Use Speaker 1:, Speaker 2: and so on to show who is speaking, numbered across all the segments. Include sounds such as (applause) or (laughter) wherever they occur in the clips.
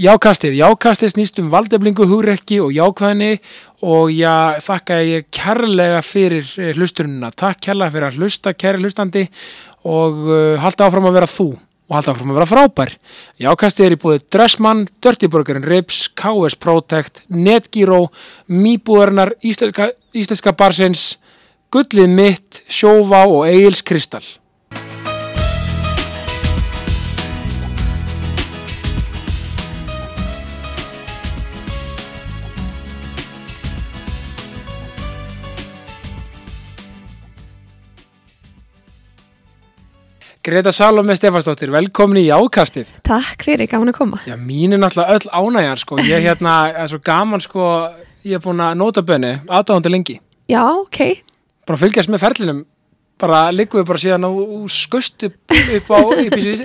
Speaker 1: Jákastið, jákastið snýst um valdeflingu, hugrekki og jákvæðni og já, þakka ég kærlega fyrir eh, hlustununa. Takk kærlega fyrir að hlusta, kæri hlustandi og uh, halda áfram að vera þú og halda áfram að vera frábær. Jákastið er í búið Dressmann, Dirty Burgerin Ribs, KS Protect, Netgyro, Mýbúðarnar, Íslenska, Íslenska Barsins, Gullið mitt, Sjóvá og Egil's Kristall. Greta Salome Stefansdóttir, velkomin í Jákastið.
Speaker 2: Takk fyrir, gaman að koma.
Speaker 1: Já, mín er náttúrulega öll ánægjar sko, ég er hérna, það er svo gaman sko, ég er búin að nota bönni aðdáðandi lengi,
Speaker 2: Já, ok.
Speaker 1: bara að fylgjast með ferlinum, bara liggum við bara síðan á skust upp, upp á,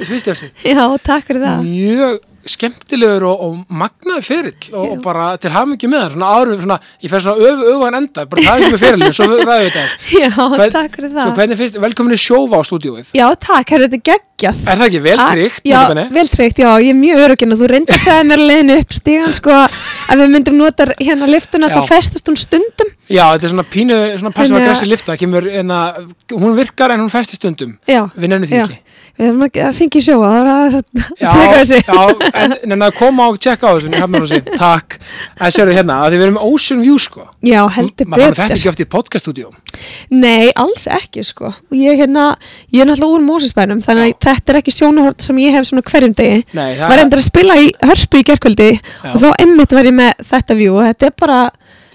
Speaker 1: sviðstjöfsi.
Speaker 2: Já, takk fyrir það.
Speaker 1: Mjög skemmtilegur og, og magnaði ferill og, og bara til mikið með það, svona árum, svona, ég fer svona öfu, öfugan enda, bara ekki með ferillin, svo ræðum við þetta. (laughs)
Speaker 2: Já,
Speaker 1: Hvern-
Speaker 2: takk fyrir
Speaker 1: Svo
Speaker 2: það.
Speaker 1: hvernig finnst, velkomin í sjófa á stúdíóið.
Speaker 2: Já, takk, herru, þetta er geggjað.
Speaker 1: Er það ekki vel tryggt?
Speaker 2: Já,
Speaker 1: nota bene?
Speaker 2: vel tryggt, já, ég er mjög öruginn og þú reyndar að segja mér að leiðinu upp stígan, sko, að við myndum nota hérna liftuna, þá festast hún stundum.
Speaker 1: Já, þetta er svona pínu, svona
Speaker 2: að-
Speaker 1: aggressive lifta, kemur, en að, hún virkar en hún festi stundum.
Speaker 2: Já,
Speaker 1: Við nefnum því
Speaker 2: já.
Speaker 1: ekki.
Speaker 2: Við erum að ringa í sjóa, það er að
Speaker 1: Já,
Speaker 2: teka þessi.
Speaker 1: já, en, að koma og tjekka á þessu, þessi, takk. En sérðu hérna, að við erum Ocean View, sko.
Speaker 2: Já, heldur
Speaker 1: fann þetta
Speaker 2: betur.
Speaker 1: ekki oft í podcaststudió.
Speaker 2: Nei, alls ekki, sko. Og ég, hérna, ég er náttúrulega úr Mósesbænum, þannig að þetta er ekki sjónahort sem ég hef svona hverjum degi.
Speaker 1: Nei,
Speaker 2: var endur að spila í hörpu í gerkvöldi og þá emmitt var ég með þetta view og þetta er bara,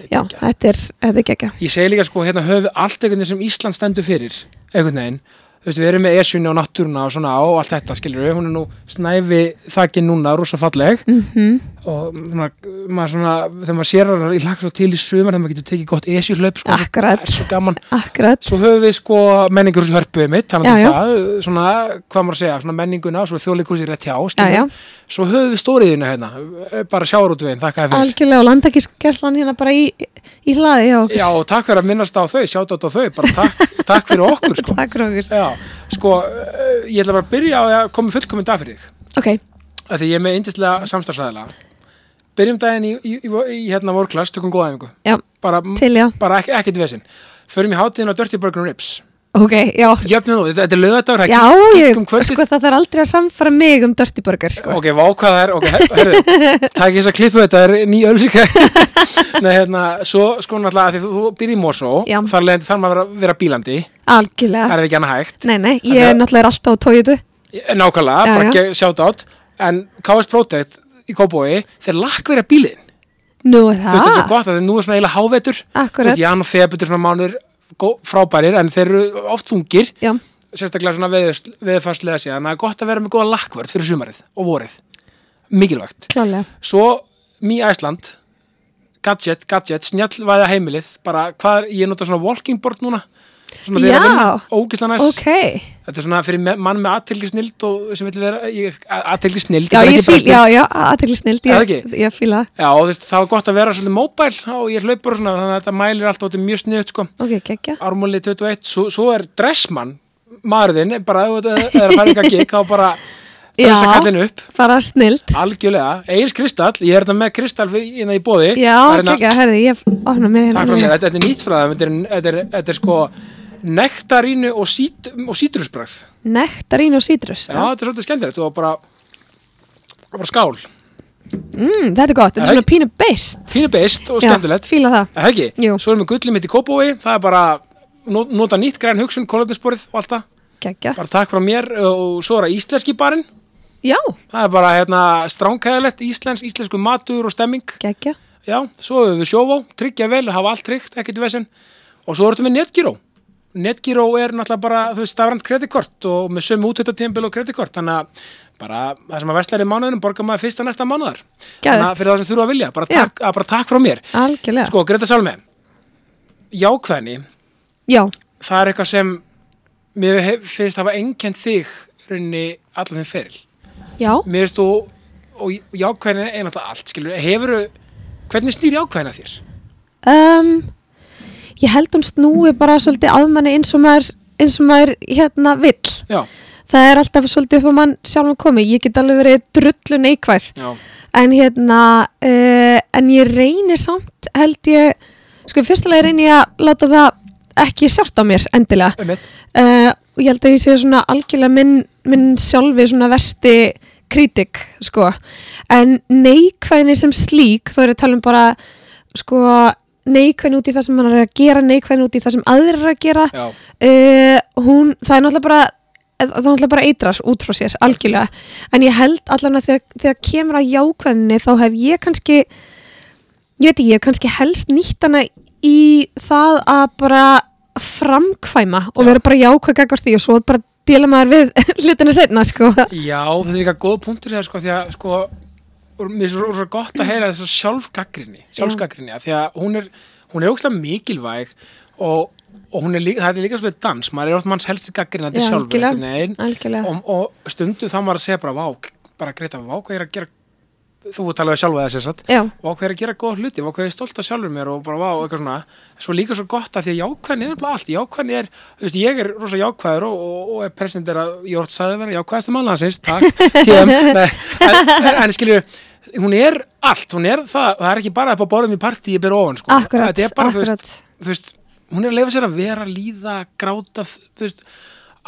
Speaker 2: já, þetta er, þetta er gegga.
Speaker 1: Ég segi líka, sko, hérna við allt veginn sem Ísland stendur fyrir, einhvern veginn. Veist, við erum með esjunni og náttúruna og svona og allt þetta, skilur við, hún er nú snæfi þakkin núna, rosa falleg.
Speaker 2: Mm
Speaker 1: og svona, maður svona, þegar maður sér hana, ég lakka svo til í sumar þegar maður getur tekið gott esjuhlaup, sko,
Speaker 2: Akkurat.
Speaker 1: svo gaman.
Speaker 2: Akkurat,
Speaker 1: Svo höfum við sko menningur húsi hörpuðið mitt,
Speaker 2: Já,
Speaker 1: talað um
Speaker 2: já.
Speaker 1: það, svona, hvað maður að segja, svona menninguna, svo þjóðleikursi rétt hjá,
Speaker 2: já,
Speaker 1: skilur.
Speaker 2: já,
Speaker 1: Svo höfum við stóriðinu hérna, bara sjáurútveginn, þakka þér fyrir.
Speaker 2: algjörlega og landakískeslan hérna bara í, í hlaði, já,
Speaker 1: Já, og takk fyrir að minnast á þau, sjátt á þau, bara takk, (laughs) takk fyrir okkur, sko.
Speaker 2: takk fyrir okkur.
Speaker 1: Já, sko, eh, ég ætla bara að byrja á að koma fullkominn dag fyrir þig,
Speaker 2: Ok,
Speaker 1: af því ég er með yndislega samstarfsæðila. Byrjum daginn í, í, í, í hérna vorklass, tökum góða æfingu.
Speaker 2: já,
Speaker 1: Bara, bara ekki, ekkert vesinn. Förum í hátíðin á Dirty Burger Ribs.
Speaker 2: ok, já.
Speaker 1: Jöfnum þetta, er lögadagur,
Speaker 2: sko það þarf aldrei að samfara mig um Dirty Burger, sko.
Speaker 1: Ok, vá hvað það er, ok, her- (laughs) takk ég þess að klippu þetta, það er ný ölsika (laughs) Nei, hérna, svo sko náttúrulega því þú, þú býr í
Speaker 2: Já.
Speaker 1: þar maður að vera, vera bílandi,
Speaker 2: Algjörlega.
Speaker 1: það er ekki annað hægt
Speaker 2: Nei, nei, ég
Speaker 1: að-
Speaker 2: er náttúrulega alltaf á tóiðu.
Speaker 1: Nákvæmlega, bara sjátt átt En KS Protect í Kópói, þeir lakkverja bílinn.
Speaker 2: Nú er
Speaker 1: Þú veist, það er svo
Speaker 2: það.
Speaker 1: gott að nú er svona eiginlega hávetur.
Speaker 2: Akkurat,
Speaker 1: veist, Jan og Febutur svona mánur frábærir, en þeir eru oft þungir.
Speaker 2: Já,
Speaker 1: sérstaklega svona þannig að það er gott að vera með góða lakkverð fyrir sumarið og vorið. Mikilvægt.
Speaker 2: Klálega.
Speaker 1: Svo Mi Æsland Gadget, Gadget, snjallvæða heimilið. Bara hvað ég nota svona walking board núna svona þegar að
Speaker 2: Já.
Speaker 1: vinna, ógislega næs
Speaker 2: Ok,
Speaker 1: þetta er svona fyrir mann með aðtilgi snild og sem vil vera, aðtilgi snild
Speaker 2: já, ég fíl, já, já, aðtekli snild,
Speaker 1: Er það
Speaker 2: ég,
Speaker 1: ekki?
Speaker 2: ég fíla það.
Speaker 1: já, veist, það var gott að vera svolítið móbæl og ég hlaup bara svona, þannig að þetta mælir alltaf er mjög sniðut, sko,
Speaker 2: Ok, geggja.
Speaker 1: ármúli 21 svo, svo er dressmann, maðurðinn bara, þetta er að fara eitthvað gig þá bara dressa
Speaker 2: Já.
Speaker 1: kallinu upp
Speaker 2: Bara snild.
Speaker 1: algjörlega, Egil Kristall, ég er þetta með Kristall hérna í bóði
Speaker 2: Já,
Speaker 1: Það er hérna-
Speaker 2: herði, ég opna mér hérna.
Speaker 1: þetta, er nýtt frá það, er, er, þetta er sko nektarínu og, sít, og sítrusbröð.
Speaker 2: Nektarín og sítrus.
Speaker 1: Já, þetta er svolítið skemmtilegt og bara, bara skál.
Speaker 2: Mm, þetta er gott, þetta
Speaker 1: Já,
Speaker 2: er svona pínu beist.
Speaker 1: Fínu beist og
Speaker 2: Já,
Speaker 1: skemmtilegt.
Speaker 2: fíla það. Jú.
Speaker 1: Svo erum við gullið mitt í Kópói, það er bara nota nýtt græn hugsun, kólöfnisborið og allt það.
Speaker 2: Geggja.
Speaker 1: Bara takk frá mér og svo er það íslenski barinn.
Speaker 2: Já,
Speaker 1: Það er bara hérna stránkæðilegt, íslensk, íslensku matur og stemming.
Speaker 2: geggja.
Speaker 1: Já, svo hefur við sjóvá, tryggja vel, hafa allt tryggt, ekkert vesen. Og svo erum við netgíró. Netgíró er náttúrulega bara, þú veist, stafrænt kreditkort og með sömu útvitatíðanbíl og kreditkort. Þannig að bara það sem að vestlæri mánuðinum borgar maður fyrst og næsta mánuðar. Þannig að fyrir það sem þurfa að vilja, bara takk, að bara takk frá mér.
Speaker 2: Algjörlega.
Speaker 1: Sko, Greta Salme, jákvæðni,
Speaker 2: Já,
Speaker 1: það er eitthvað sem mér finnst hafa einkend þig rauninni allan þeim feril.
Speaker 2: já.
Speaker 1: Mér finnst þú, og jákvæðni er náttúrulega allt, skilur, hefur, hvernig snýr jákvæðina þér?
Speaker 2: Um, ég held hún snúi bara svolítið að manni eins og maður, eins og maður hérna vill.
Speaker 1: Já,
Speaker 2: það er alltaf svolítið upp á mann sjálfum komi ég get alveg verið drullu neikvæð.
Speaker 1: Já,
Speaker 2: en hérna uh, en ég reyni samt held ég sko í fyrsta lagi reyni ég að láta það ekki sjást á mér endilega. Uh, og ég held að ég sé svona algjörlega minn, minn sjálfi svona versti kritik sko. En neikvæðinni sem slík þá er ég að tala um bara sko neikvæðin út í það sem hann er að gera neikvæðin út í það sem aðrir er að gera. Uh, hún, það er náttúrulega bara það er náttúrulega bara eitrar út frá sér algjörlega, en ég held allan að þegar, þegar kemur að jákvæðinni þá hef ég kannski ég veit ekki, ég hef kannski helst nýtt hana í það að bara framkvæma og
Speaker 1: Já.
Speaker 2: vera bara jákvæð gagvart því og svo bara dela maður við (laughs) hlutina setna sko.
Speaker 1: Já, þetta er líka góð punktur þegar sko, því að sko, úr- mér er svo, gott að heyra þess að sjálfgaggrinni, sjálfsgaggrinni, af því að hún er, hún er ógslag mikilvæg og, og hún er líka, það er líka svolítið dans, maður er oft manns helsti gaggrinni þetta
Speaker 2: Já,
Speaker 1: sjálfur, og, og stundu þá maður að segja bara, vá, bara greita, vá, hvað ég er að gera, þú talaði sjálfa þess að
Speaker 2: já,
Speaker 1: vá, hvað ég er að gera góð hluti, vá, hvað ég er stolt af sjálfur mér og bara, vá, eitthvað svona, svo líka svo gott að því að jákvæðin er allt, jákvæðin er, þú veist, ég er rosa jákvæður og, og, og er presentir að Jórn sagði vera jákvæðast um alveg takk, (laughs) en, en, en skilju, hún er allt, hún er það, það er ekki bara upp á borðum í partí ég ber ofan, sko,
Speaker 2: akkurat,
Speaker 1: þetta er bara, þú veist, þú veist, hún er að leifa sér að vera, líða, gráta, þú veist,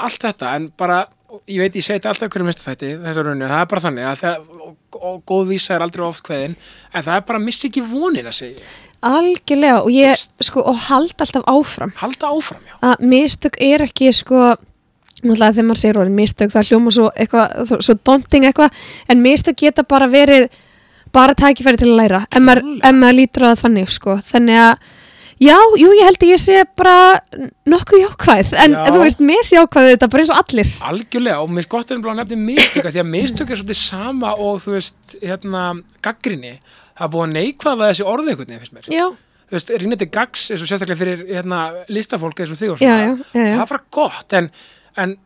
Speaker 1: allt þetta, en bara, ég veit, ég segi þetta alltaf hverju minnst þetta, þessar rauninu, það er bara þannig að það, og, og góð vísa er aldrei oft kveðin, en það er bara að missa ekki vonin að segja,
Speaker 2: algjörlega og ég, sko, og halda alltaf áfram.
Speaker 1: Halda áfram, já,
Speaker 2: að mistök er ekki sko náttúrulega þegar maður segir orðin mistök það hljóma svo eitthvað, svo daunting eitthvað en mistök geta bara verið bara tækifæri til að læra ef maður, maður lítur á það þannig sko þannig að já, jú, ég held að ég sé bara nokkuð jákvæð en
Speaker 1: Já.
Speaker 2: þú veist, jákvæð þetta bara eins og allir
Speaker 1: algjörlega, og mér er gott að nefna mistök, því að mistök er svolítið sama og þú veist, hérna, gaggrinni, það er búið að neikvæða þessi orðið einhvern veginn, finnst mér.
Speaker 2: já,
Speaker 1: þú veist, rínandi gags eins og sérstaklega fyrir hérna, listafólk eins og þig og svona
Speaker 2: já, já, já.
Speaker 1: það er bara gott en, en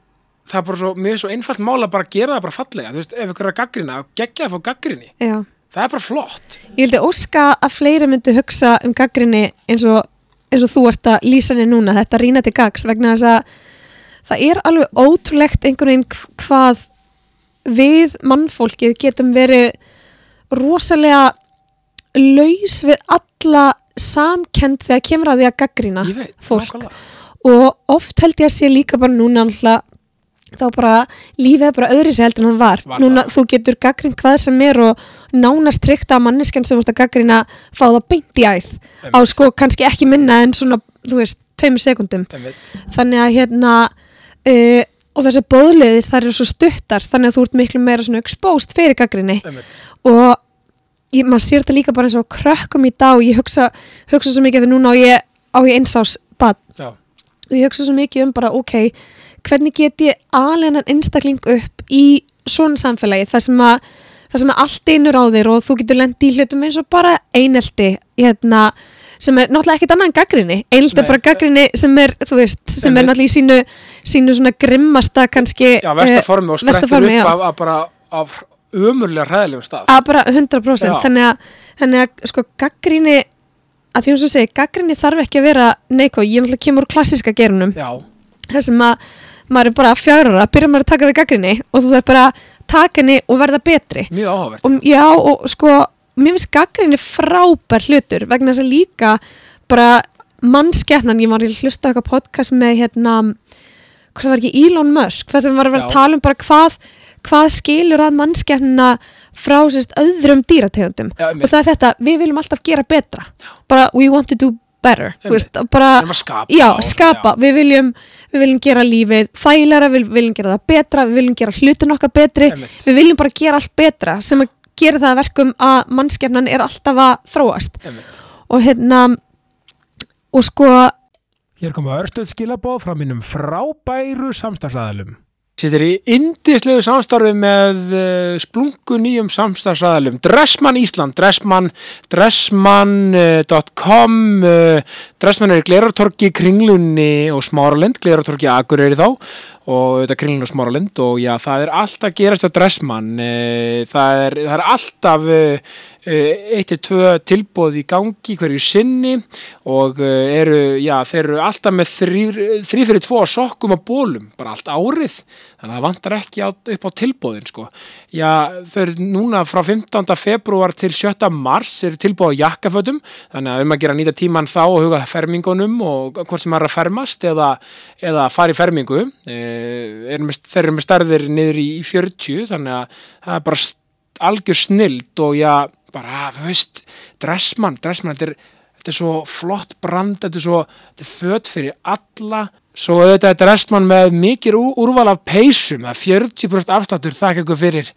Speaker 1: það er bara svo, mjög svo einfalt mál að bara gera það bara fallega, þú veist, ef ykkur er að gaggrina geggja að fá gaggrinni,
Speaker 2: já.
Speaker 1: það er bara flott
Speaker 2: Ég vildi óska að fleiri myndu hugsa um gaggrinni eins og, eins og þú ert að lýsa henni núna, þetta rýna til gags vegna þess að það er alveg ótrúlegt einhvern veginn hv- hvað við mannfólkið getum verið rosalega laus við alla samkend þegar kemur að því að
Speaker 1: veit,
Speaker 2: fólk.
Speaker 1: nákvæmlega.
Speaker 2: Og oft held ég að sé líka bara núna alltaf þá bara lífið er bara öðri sér heldur en hann var,
Speaker 1: Var
Speaker 2: núna þú getur gaggrín hvað sem er og nánast tryggt að manneskjan sem vart að gaggrína fá það beint í æð á
Speaker 1: Einmitt.
Speaker 2: sko kannski ekki minna en svona þú veist, tveimur sekundum
Speaker 1: Einmitt.
Speaker 2: þannig að hérna uh, og þessar bóðliðir þar eru svo stuttar þannig að þú ert miklu meira svona exposed fyrir gaggrinni
Speaker 1: Einmitt.
Speaker 2: og ég, maður sér þetta líka bara eins og á krökkum í dag og ég hugsa, hugsa svo mikið þegar núna á ég, á ég einsás bad
Speaker 1: Já.
Speaker 2: Og ég hugsa svo mikið um bara ok, hvernig get ég alveg einstakling upp í svona samfélagi þar sem að þar sem að allt einur á þér og þú getur lendi í hlutum eins og bara einelti hérna, sem er náttúrulega ekkert annað en gaggrinni einelti
Speaker 1: Nei.
Speaker 2: er bara gaggrinni sem er þú veist, sem er náttúrulega í sínu sínu svona grimmasta kannski
Speaker 1: Já, versta
Speaker 2: eh,
Speaker 1: og sprettur upp af, af bara af umurlega hræðilegum stað.
Speaker 2: Að bara 100%
Speaker 1: Já.
Speaker 2: þannig að, þannig að sko gaggrinni að því hún svo segi, gaggrinni þarf ekki að vera neikvæð, ég náttúrulega kemur úr klassiska gerunum þar sem að maður er bara fjárara, byrjar maður að taka við gaggrinni og þú þarf bara að taka henni og verða betri.
Speaker 1: Mjög áhugavert.
Speaker 2: Og já og sko mér finnst gaggrinni frábær hlutur vegna þess að líka bara mannskeppnan, ég var að hlusta eitthvað podcast með hérna hvað það var ekki Elon Musk, það sem var að vera
Speaker 1: Já.
Speaker 2: að tala um bara hvað, hvað skilur að mannskeppnina frá sérst öðrum dýrategundum.
Speaker 1: Já,
Speaker 2: og það er þetta, við viljum alltaf gera betra. Bara we want to do better veist, bara
Speaker 1: Við erum að skapa
Speaker 2: já, skapa, við viljum við viljum gera lífið þægilega, við viljum gera það betra við viljum gera hlutin okkar betri.
Speaker 1: Einmitt.
Speaker 2: við viljum bara gera allt betra sem að gera það að verkum að mannskefnan er alltaf að þróast.
Speaker 1: Einmitt.
Speaker 2: og hérna og sko
Speaker 1: Hér koma örstuð skilabóð frá mínum frábæru samstagsæðalum. Sittir í indislegu samstarfi með uh, splungu nýjum samstagsæðalum. Dressmann Ísland, Dressmann, dressmann.com, uh, Dressmann er í Glerartorki, Kringlunni og Smáralind, Glerartorki Akureyri þá og þetta Kringlun og Smáralind og já, það er alltaf gerast á Dressmann eh, það er, það er alltaf eh, eh, eitt til tvö tilbúð í gangi hverju sinni og eh, eru, já, þeir eru alltaf með þrý, fyrir tvo sokkum og bólum, bara allt árið þannig að það vantar ekki á, upp á tilbúðin sko. já, þau eru núna frá 15. februar til 7. mars eru tilbúð á jakkafötum þannig að um að gera nýta tíman þá og huga fermingunum og hvort sem er að fermast eða, eða fara í fermingu eh, er með, þeir eru með stærðir niður í, í 40 þannig að það er bara algjör snild og já, bara, þú veist dressmann, dressmann, þetta er, þetta er svo flott brand, þetta er svo þetta er föt fyrir alla svo þetta er dressmann með mikið úr, úrval af peysum, það er 40% afstættur þakka ykkur fyrir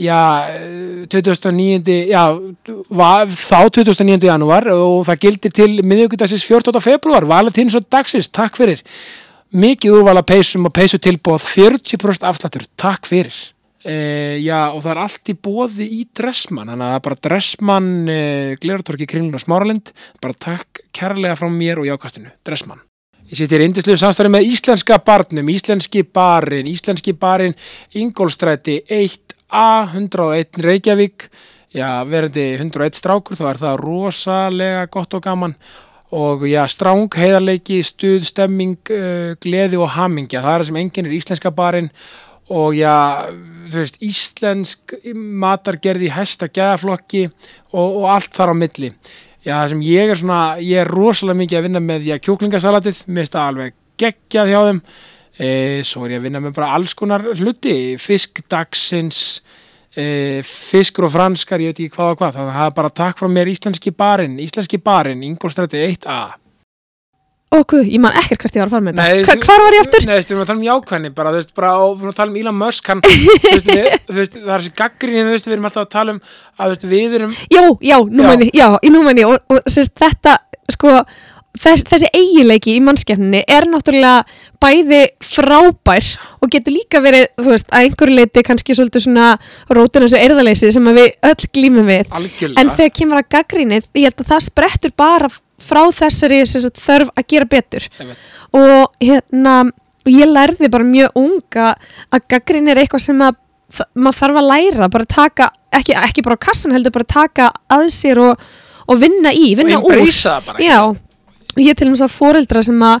Speaker 1: já, eh, 29. já, þá 29. janúar og það gildir til miðvíkudagsins 14. februar, valentins og dagsins, takk fyrir mikið úrvala peysum og peysutilbóð 40% afslættur, takk fyrir e, já og það er allt í bóði í Dressmann, þannig að það er bara Dressmann e, Glerartorki Kringlun og Smáralind. Bara takk kærlega frá mér og jákastinu, Dressmann. Ég sittir í indislu samstæði með íslenska barnum, íslenski barinn, íslenski barinn, Ingólstræti 1A, 101 Reykjavík, já, verandi 101 strákur, þá er það rosalega gott og gaman. Og já, stráng, heiðarleiki, stuð, stemming, uh, gleði og hamingja, það er það sem enginn er íslenska barinn og já, þú veist, íslensk matargerði hesta gæðaflokki og, og allt þar á milli. Já, það sem ég er svona, ég er rosalega mikið að vinna með, já, kjúklingasalatið, mér finnst það alveg geggjað hjá þeim. E, svo er ég að vinna með bara alls konar hluti, fisk dagsins, e, fiskur og franskar, ég veit ekki hvað og hvað. Þannig að það er bara takk frá mér íslenski barinn, íslenski barinn, Ingolstræti 1A.
Speaker 2: Guð, ég man ekkert hvert ég var að fara með þetta Hva, Hvar var ég aftur?
Speaker 1: Nei, þú veist, við erum að tala um jákvæðni bara, þú veist, bara, og við erum að tala um Elon Musk hann, (laughs) þú veist, við, þú veist, það er þessi gaggrinni, þú veist, við erum alltaf að tala um að, þú veist, við erum,
Speaker 2: Já, já, nú menni, já, í nú menni og, og sérst, þetta, sko þess, þessi eigileiki í mannskefninni er náttúrulega bæði frábær og getur líka verið, þú veist, að einhverju leiti kannski svolítið svona rótin þessu erðaleysi sem við öll glýmum við.
Speaker 1: Algjörlega.
Speaker 2: En þegar kemur að gaggrínið, ég held að það sprettur bara frá þessari sérst, þörf að gera betur.
Speaker 1: Einmitt.
Speaker 2: og hérna og ég lærði bara mjög unga að gaggrín er eitthvað sem að maður þarf að læra, bara taka ekki, ekki bara á kassan heldur, bara taka að sér og, og vinna í, vinna úr. Já, ég til og með svo foreldra sem að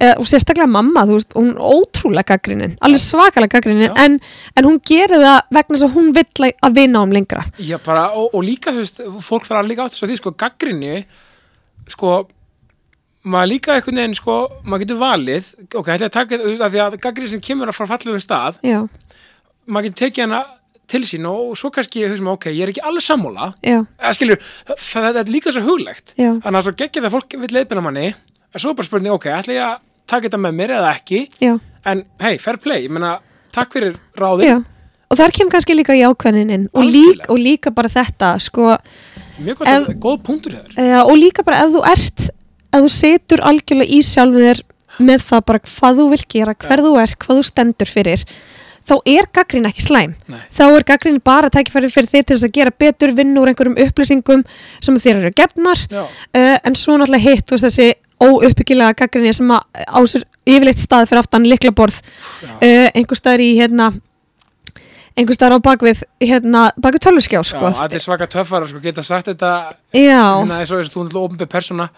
Speaker 2: e, og sérstaklega mamma, þú veist, hún er ótrúlega gaggrínin, alveg svakalega gaggrínin
Speaker 1: Já.
Speaker 2: en, en hún gerir það vegna þess að hún vill að vinna um lengra.
Speaker 1: Já, bara, og, og líka, þú veist, fólk þarf að líka átt þess að því, sko, gaggrinni, sko, maður líka einhvern veginn, sko, maður getur valið, ok, ætla að taka, þú veist, að því að gaggrinni sem kemur að frá fallegum stað,
Speaker 2: Já,
Speaker 1: maður getur tekið hana til sín og svo kannski, þú veist, ok, ég er ekki alveg sammála,
Speaker 2: já,
Speaker 1: eða skilur, það, það, er líka svo huglegt,
Speaker 2: já,
Speaker 1: þannig að svo geggja það fólk vil leiðbina manni, en svo er bara spurning, ok, ætla ég að taka þetta með mér eða ekki,
Speaker 2: já,
Speaker 1: en hei, fair play, ég meina, takk fyrir ráði,
Speaker 2: já. Og þar kemur kannski líka jákvæðnin inn. Og, lík, og líka bara þetta sko,
Speaker 1: mjög gott,
Speaker 2: Ef-
Speaker 1: góð punktur
Speaker 2: uh, og líka bara ef þú ert ef þú setur algjörlega í sjálfum þér með það bara hvað þú vilt gera hver þú er, hvað þú stendur fyrir þá er gaggrín ekki slæm.
Speaker 1: Nei.
Speaker 2: þá er gaggrín bara tækifæri fyrir þið til þess að gera betur vinn úr einhverjum upplýsingum sem þér eru gefnar. Uh, en svo náttúrulega hitt veist, þessi óuppbyggilega gaggrinni sem að á sér yfirleitt stað fyrir aftan liklaborð uh, einhver staðar í hérna einhver staðar á bakvið hérna, bakvið tölvuskjá sko.
Speaker 1: Já, allir svaka töffara sko, geta sagt þetta hérna, eins og eins og þú náttúrulega ofnbæð persóna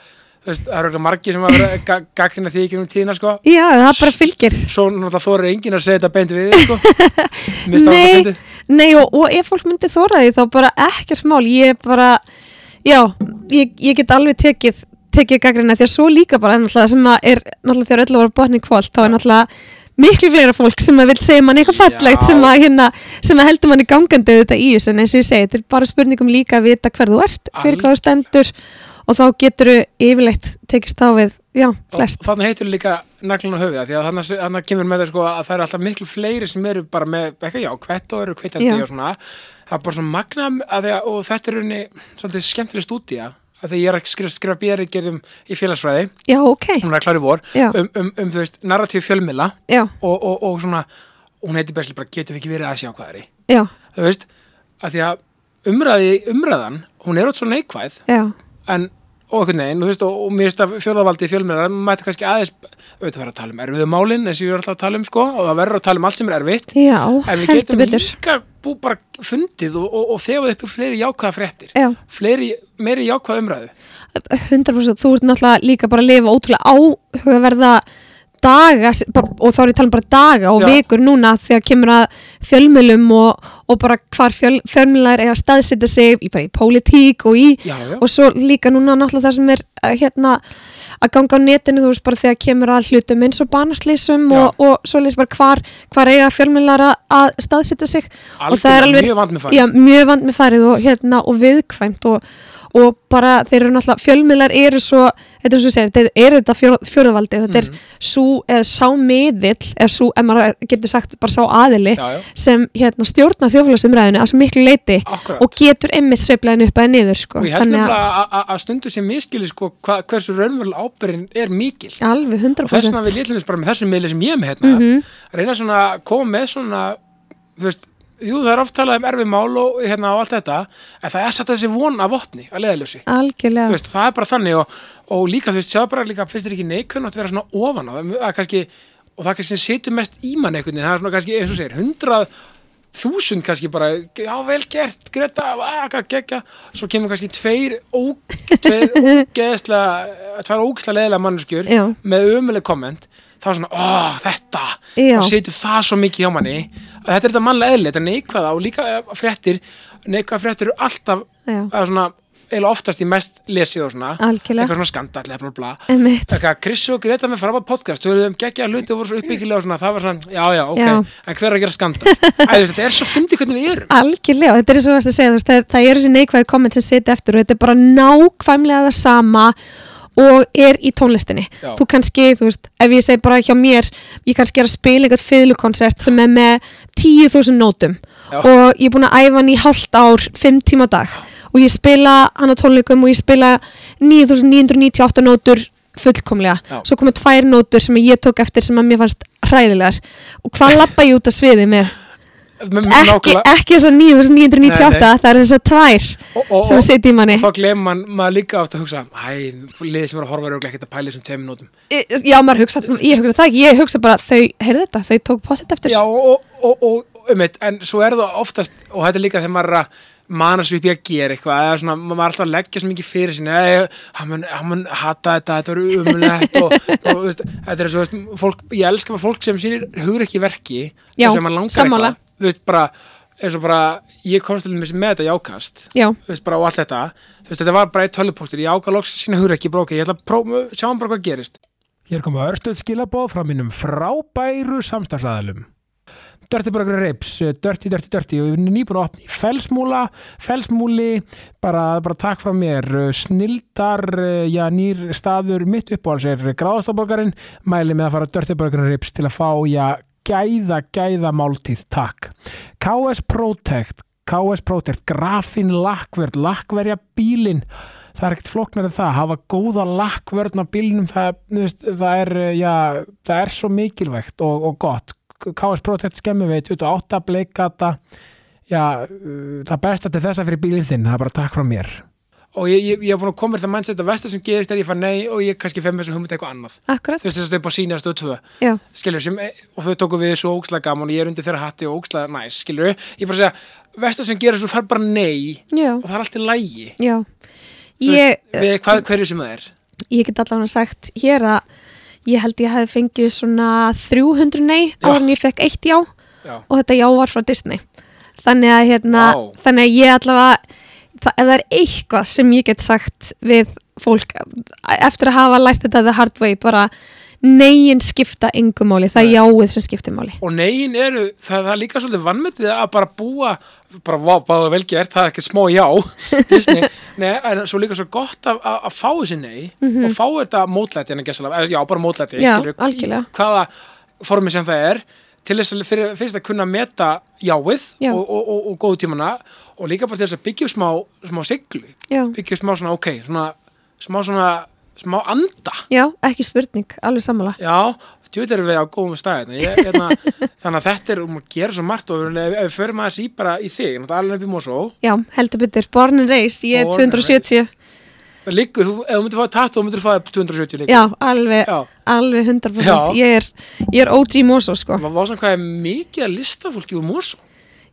Speaker 1: veist, það eru örugglega margir sem að vera ga gaggrina því í gegnum tíðina sko.
Speaker 2: já, það bara fylgir
Speaker 1: svo náttúrulega þóra enginn að segja þetta beint við sko. (laughs)
Speaker 2: Nei. Nei og, og ef fólk myndi þóra því þá bara ekkert mál, ég bara já, ég, ég get alveg tekið tekið gaggrina því að svo líka bara sem að er náttúrulega þegar öllu var botni kvöld þá er náttúrulega miklu fleira fólk sem að vil segja manni eitthvað fallegt sem að, hérna, sem að heldur manni gangandi þetta í þessu en eins og ég segi, þetta er bara spurningum líka að vita hver þú ert, fyrir hvað þú stendur og þá getur þú yfirleitt tekist á við, já, flest.
Speaker 1: Og Þannig heitir líka naglun á höfið af því að þannig, þannig kemur með það sko, að það eru alltaf miklu fleiri sem eru bara með eitthvað já, hvert og eru kveitandi
Speaker 2: Já.
Speaker 1: og svona. Það er bara svona magna að því að, og þetta er unni svolítið skemmtileg stúdía að því ég er að skrifa, skrifa bjeri gerðum í félagsfræði,
Speaker 2: Já, ok,
Speaker 1: vor. Um, um, um, þú veist, narratív fjölmila og, og, og svona, hún heitir besli bara getum við ekki verið að sjá hvað er í? Þú veist, að því að umræði, umræðan, hún er átt svo neikvæð.
Speaker 2: Já,
Speaker 1: en og einhvern veginn, þú veist, og, og mér finnst að fjórðavaldi fjölmjörnar, maður mætti kannski aðeins auðvitað vera að tala um erfiðu málin eins og ég er alltaf að tala um sko, og það verður að tala um allt sem er erfitt.
Speaker 2: Já,
Speaker 1: en við getum
Speaker 2: betur.
Speaker 1: líka bú bara fundið og, og, og þefað upp fleiri jákvæða fréttir
Speaker 2: Já,
Speaker 1: fleiri, meiri jákvæða umræðu.
Speaker 2: 100% þú ert náttúrulega líka bara að lifa ótrúlega áhugaverða daga og þá er ég að tala um bara daga og
Speaker 1: Já.
Speaker 2: vikur núna þegar kemur að fjölmjölum og, og bara hvar fjöl, fjölmjölar er að staðsetja sig í, í pólitík og í
Speaker 1: já,
Speaker 2: og svo líka núna náttúrulega það sem er uh, hérna að ganga á netinu þú veist bara þegar kemur að hlutum eins og banaslýsum og, og svo lýst bara hvar, hvar eiga fjölmjölar að, að staðsetja sig. Og það er alveg-
Speaker 1: mjög vand með
Speaker 2: já,
Speaker 1: færi
Speaker 2: mjög vand með farið og, hérna, og viðkvæmt og, og bara þeir eru náttúrulega, fjölmiðlar eru svo þetta er svo segir, þeir eru þetta fjór, fjórðavaldi þetta
Speaker 1: Mhm.
Speaker 2: er svo, eða sá miðill eða svo, ef maður getur sagt bara sá aðili
Speaker 1: já, já,
Speaker 2: sem hérna stjórna þjófélagsumræðinu að svo miklu leiti
Speaker 1: akkurat
Speaker 2: og getur einmitt sveiflaðin upp eða niður sko.
Speaker 1: og ég held
Speaker 2: að
Speaker 1: nefnilega að- að- að stundu sem miskili sko, hva, hversu raunverulega ábyrðin er mikil
Speaker 2: alveg
Speaker 1: og þess vegna
Speaker 2: 100%
Speaker 1: vil ég þess bara með þessum miðli sem ég er með hérna
Speaker 2: Mhm.
Speaker 1: reyna svona að koma með svona þú veist, jú það er oft talað um erfið mál og, hérna, og allt þetta en það er satt þessi von af vopni að leiðaljósi
Speaker 2: algjörlega.
Speaker 1: Þú veist, það er bara þannig og, og líka þú veist, sjá bara líka fyrst er ekki neikun að vera svona ofan á það, kannski, og það kannski sem situr mest í mann einhvern veginn, það er svona kannski eins og segir, hundrað þúsund kannski bara, já vel gert Greta, að gegja svo kemur kannski tveir, ó, tveir (laughs) ógeðslega leðilega mannskjur með umuleg komment þá er svona, ó, þetta.
Speaker 2: Já,
Speaker 1: og situr það svo mikið hjá manni. Að þetta er þetta mannlega eðli, þetta er neikvæða og líka eh, fréttir, neikvæða fréttir eru alltaf,
Speaker 2: já,
Speaker 1: eða svona eiginlega oftast í mest lesið og svona.
Speaker 2: Algjörlega.
Speaker 1: Eitthvað svona skandall, bla
Speaker 2: Einmitt.
Speaker 1: eitthvað, Chris og Greta með frábæð podcast þau höfum geggja hluti og voru svo uppbyggilega og svona. Það var svona, já já, ok,
Speaker 2: Já.
Speaker 1: en hver er að gera skandall? Æ, þú veist, þetta er svo fyndið hvernig við erum.
Speaker 2: Algjörlega, þetta er svo að segja, þú veist, það, það eru þessi neikvæði komment sem sitja eftir og þetta er bara nákvæmlega það sama og er í tónlistinni.
Speaker 1: Já.
Speaker 2: Þú kannski, þú veist, ef ég segi bara hjá mér, ég kannski er að spila eitthvað fiðlukonsert sem er með 10.000 nótum
Speaker 1: Já.
Speaker 2: og ég er búin að æfa hann í hálft ár, 5 tíma dag og ég spila hann á tónleikum og ég spila 9.998 nótur fullkomlega.
Speaker 1: Já.
Speaker 2: Svo komu tvær nótur sem ég tók eftir sem að mér fannst hræðilegar og hvað lappa ég út af sviði með? Ekki, ekki þessar 9998
Speaker 1: Nei, nei.
Speaker 2: það er þessar tvær
Speaker 1: og, og,
Speaker 2: sem að
Speaker 1: og,
Speaker 2: í manni.
Speaker 1: og þá glemur man, maður líka átt að hugsa æ, liðið sem er að horfa eru ekkert að pæla þessum tveim nótum.
Speaker 2: Já, maður hugsa, ég hugsa það ekki ég hugsa bara, þau, heyrðu þetta, þau tók pottet eftir.
Speaker 1: Já, og, og, og, og um eitt en svo er það oftast, og þetta er líka þegar maður að mana svo upp í að gera eitthvað eða svona, maður er alltaf að leggja svo mikið fyrir sinni eða hann hata þetta þetta verður umulegt og, og veist, þetta er svo, veist, fólk, ég elska bara fólk sem sýnir hugur ekki verki þar sem maður langar
Speaker 2: sammála.
Speaker 1: eitthvað, þú veist, bara eins og bara, ég komst til dæmis með þetta jákast
Speaker 2: já,
Speaker 1: þú veist, bara og allt þetta. Þú veist, þetta var bara eitt tölvupóstur, ég ákvað loks sína hugur ekki, bara ok, ég ætla að prófa, sjáum bara hvað gerist. Hér koma örstuð skilabóð frá mínum frábæru samstagsæðalum Dirty Burger Ribs, eh, Dirty, Dirty, Dirty. Og við erum nýbúin að opna í Felsmúla Felsmúli, bara, bara takk frá mér, eh, snildar eh, já, nýr staður mitt uppáhalds er gráðastaborgarinn, mæli með að fara Dirty Burger Ribs til að fá já, gæða, gæða máltíð, takk. KS Protect KS Protect, grafin lakkverð lakkverja bílin það er ekkert flóknar en það, hafa góða lakkvörn á bílinum, það, það er eh, já, það er svo mikilvægt og, og gott, KS Protect skemmi við 28 bleikata. Já, uh, það besta til þessa fyrir bílinn þinn, það er bara takk frá mér og ég, ég, ég hef búin að koma með þetta mindset að versta sem gerist er ég fær nei og ég kannski fem með þessu hugmynd eitthvað annað.
Speaker 2: Akkurat.
Speaker 1: Þú veist þess að þau bara sína stöð tvö. Skilur sem, og þau tóku við svo ókslega gaman og ég er undir þeirra hatti og ókslega næs skilur, ég bara segja, versta sem gerist þú fær bara nei
Speaker 2: já,
Speaker 1: og það er alltið lægi
Speaker 2: já. Ég,
Speaker 1: við hvað, hverju sem það er.
Speaker 2: ég get allavega sagt hér að ég held ég hefði fengið svona 300 nei áður en ég fekk eitt já.
Speaker 1: Já,
Speaker 2: og þetta já var frá Disney. Þannig að hérna, þannig að ég allavega það, ef það er eitthvað sem ég get sagt við fólk eftir að hafa lært þetta the hard way bara negin skipta engum máli, það er jáið sem skiptir máli.
Speaker 1: Og negin eru, það, er líka svolítið vannmetið að bara búa bara vá, bara vel gert, það er ekki smá já (laughs) nei, en svo líka svo gott að, að, að fá þessi nei og fá þetta mótlæti en að gesa já, bara mótlæti,
Speaker 2: Já, algjörlega.
Speaker 1: hvaða formi sem það er til þess að fyrir, fyrst að kunna meta jáið
Speaker 2: Já.
Speaker 1: og, og, og, og góðu tímana og líka bara til þess að byggja upp smá, smá siglu, byggja upp smá svona ok, svona, smá svona smá anda.
Speaker 2: Já, ekki spurning, alveg sammála.
Speaker 1: Já, djúvill erum við á góðum stæðina ég, hérna, (laughs) þannig að þetta er um að gera svo margt og ef, ef við förum aðeins í bara í þig alveg upp í Mosó.
Speaker 2: Já, heldur betur, born and raised, ég er
Speaker 1: Born and
Speaker 2: 270
Speaker 1: liggur, þú, ef þú myndir fá tattoo, þú myndir fá 270 líka.
Speaker 2: Já, alveg,
Speaker 1: Já.
Speaker 2: alveg 100%
Speaker 1: Já.
Speaker 2: ég er, ég er OG Mosó sko.
Speaker 1: Var var svona hvað er mikið að listafólki úr Mosó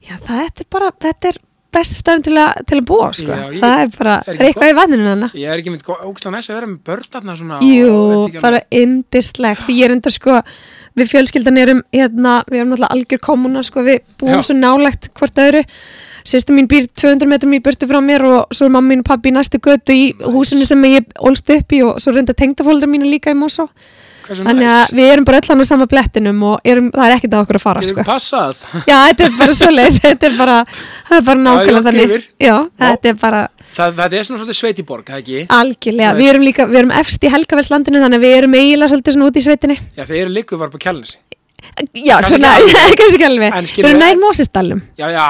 Speaker 2: já, það er bara, þetta er besti stafn til, að- til að búa sko.
Speaker 1: Já,
Speaker 2: það er bara, eitthvað í vanninu hana
Speaker 1: Ég er ekki mynd ógstlega næst að vera með börn þarna svona
Speaker 2: Jú, bara indislegt ég er enda sko, við fjölskyldan erum hérna, við erum náttúrulega algjör kommuna sko, við búum
Speaker 1: Já.
Speaker 2: svo nálægt hvort öðru sýstu mín býr 200 metrum í burtu frá mér og svo er mamma mín og pabbi í næstu götu í húsinu sem ég ólst upp í og svo reynda tengdafóldar mínu líka í Mosó. Þannig að við erum bara öll hann á sama blettinum og erum, það er ekkert að okkur að fara
Speaker 1: Getur
Speaker 2: sko.
Speaker 1: ekki passað? (laughs)
Speaker 2: Já, þetta er bara svoleiðis (laughs) þetta er bara, það er bara nákvæmlega þannig. já, þetta er bara
Speaker 1: Það, það er svona svolítið sveitiborg, það ekki?
Speaker 2: algjörlega, við erum líka, við erum efst í helgaværslandinu þannig að við erum eiginlega svolítið svona út í sveitinni.
Speaker 1: Já, þeir eru líku var på kjálnesi
Speaker 2: Já,
Speaker 1: Kannski
Speaker 2: svona,
Speaker 1: ekki alveg. (laughs)
Speaker 2: kannski ekki alveg Við erum nær Mósisdalum
Speaker 1: Já, já,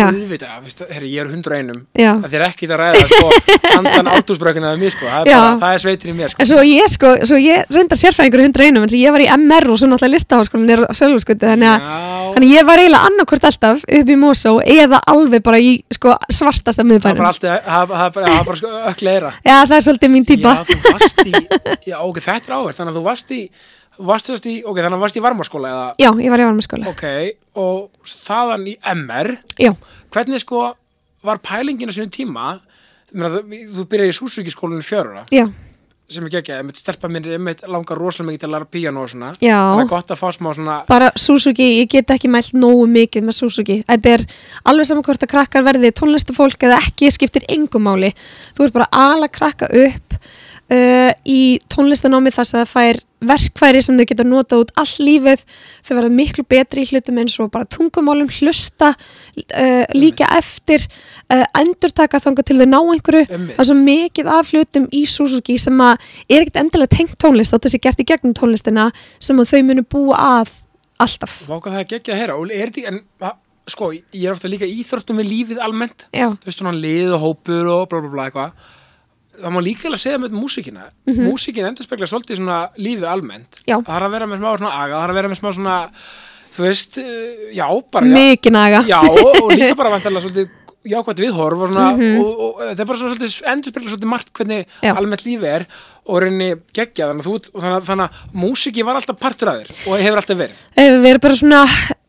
Speaker 1: auðvitað, herri, ég er 101
Speaker 2: Já,
Speaker 1: Það er ekkit að ræða, sko, andan átúsbrökina af mér, sko, það er,
Speaker 2: Já.
Speaker 1: bara, það er sveitin í mér, sko.
Speaker 2: En svo ég sko, svo ég reyndar sérfræðingur í 101 en svo ég var í MR og svo náttúrulega listaháskólan er á Sölvskutu þannig að
Speaker 1: Já,
Speaker 2: Þannig ég var eiginlega annarkvort alltaf upp í Mosó eða alveg bara í sko svartasta
Speaker 1: það er
Speaker 2: miðbænum.
Speaker 1: bara alltaf, það er bara, það er bara sko, ökleira
Speaker 2: Já, það er svolítið mín típa.
Speaker 1: Já, þú varst í, já, ok, þetta er áverð, þannig að þú varst í, varst þess í, ok, þannig að varst í varmaskóla eða,
Speaker 2: Já, ég var í varmaskóla.
Speaker 1: ok, og þaðan í MR,
Speaker 2: Já,
Speaker 1: hvernig sko var pælingin á sínum tíma, Ég meina, þú, byrjaði í Súsvíkiskólinu fjörura,
Speaker 2: já,
Speaker 1: sem ég ekki, einmitt stelpa minn er einmitt langar rosalega mikið til að læra píano og svona,
Speaker 2: já.
Speaker 1: það er gott að fá smá svona,
Speaker 2: Bara Suzuki, ég get ekki mælt nógu mikið með Suzuki. Þetta er alveg saman hvort að krakkar verði tónlistafólk eða ekki, skiptir engum máli. Þú ert bara ala krakka upp uh, í tónlistanámi þess að það fær verkfæri sem þau geta nota út all lífið. Þau verða miklu betri í hlutum eins og bara tungumálum, hlusta, uh, líka eftir, uh, endurtaka þangað til þau ná einhverju.
Speaker 1: Einmitt.
Speaker 2: Það er svo mikið af hlutum í Suzuki sem að er ekkert endilega tengt tónlist og þessi gert í gegnum tónlistina sem þau munu búa að alltaf.
Speaker 1: váka það er geggja að heyra, og er þetta, en, sko, ég er ofta líka íþróttum við lífið almennt, þú veist, svona lið og hópur og bla bla bla eitthvað, það má líka alveg segja með músíkina, mm -hmm. músíkin endur spekla svolítið svona lífið almennt.
Speaker 2: Já.
Speaker 1: það har að vera með smá svona aga, það har að vera með smá svona, þú veist, eh, já, bara,
Speaker 2: mikið naga.
Speaker 1: já, og, og líka bara vantarlega svolítið jákvæmt viðhorf og svona
Speaker 2: Mhm.
Speaker 1: og, og, þetta er bara svona svolítið endur spekla svolítið margt hvernig
Speaker 2: Já.
Speaker 1: almennt lífið er og reyni geggja þannig að þú, og þannig, þannig að músíki var alltaf partur að þér og hefur alltaf verið.
Speaker 2: Við erum bara svona,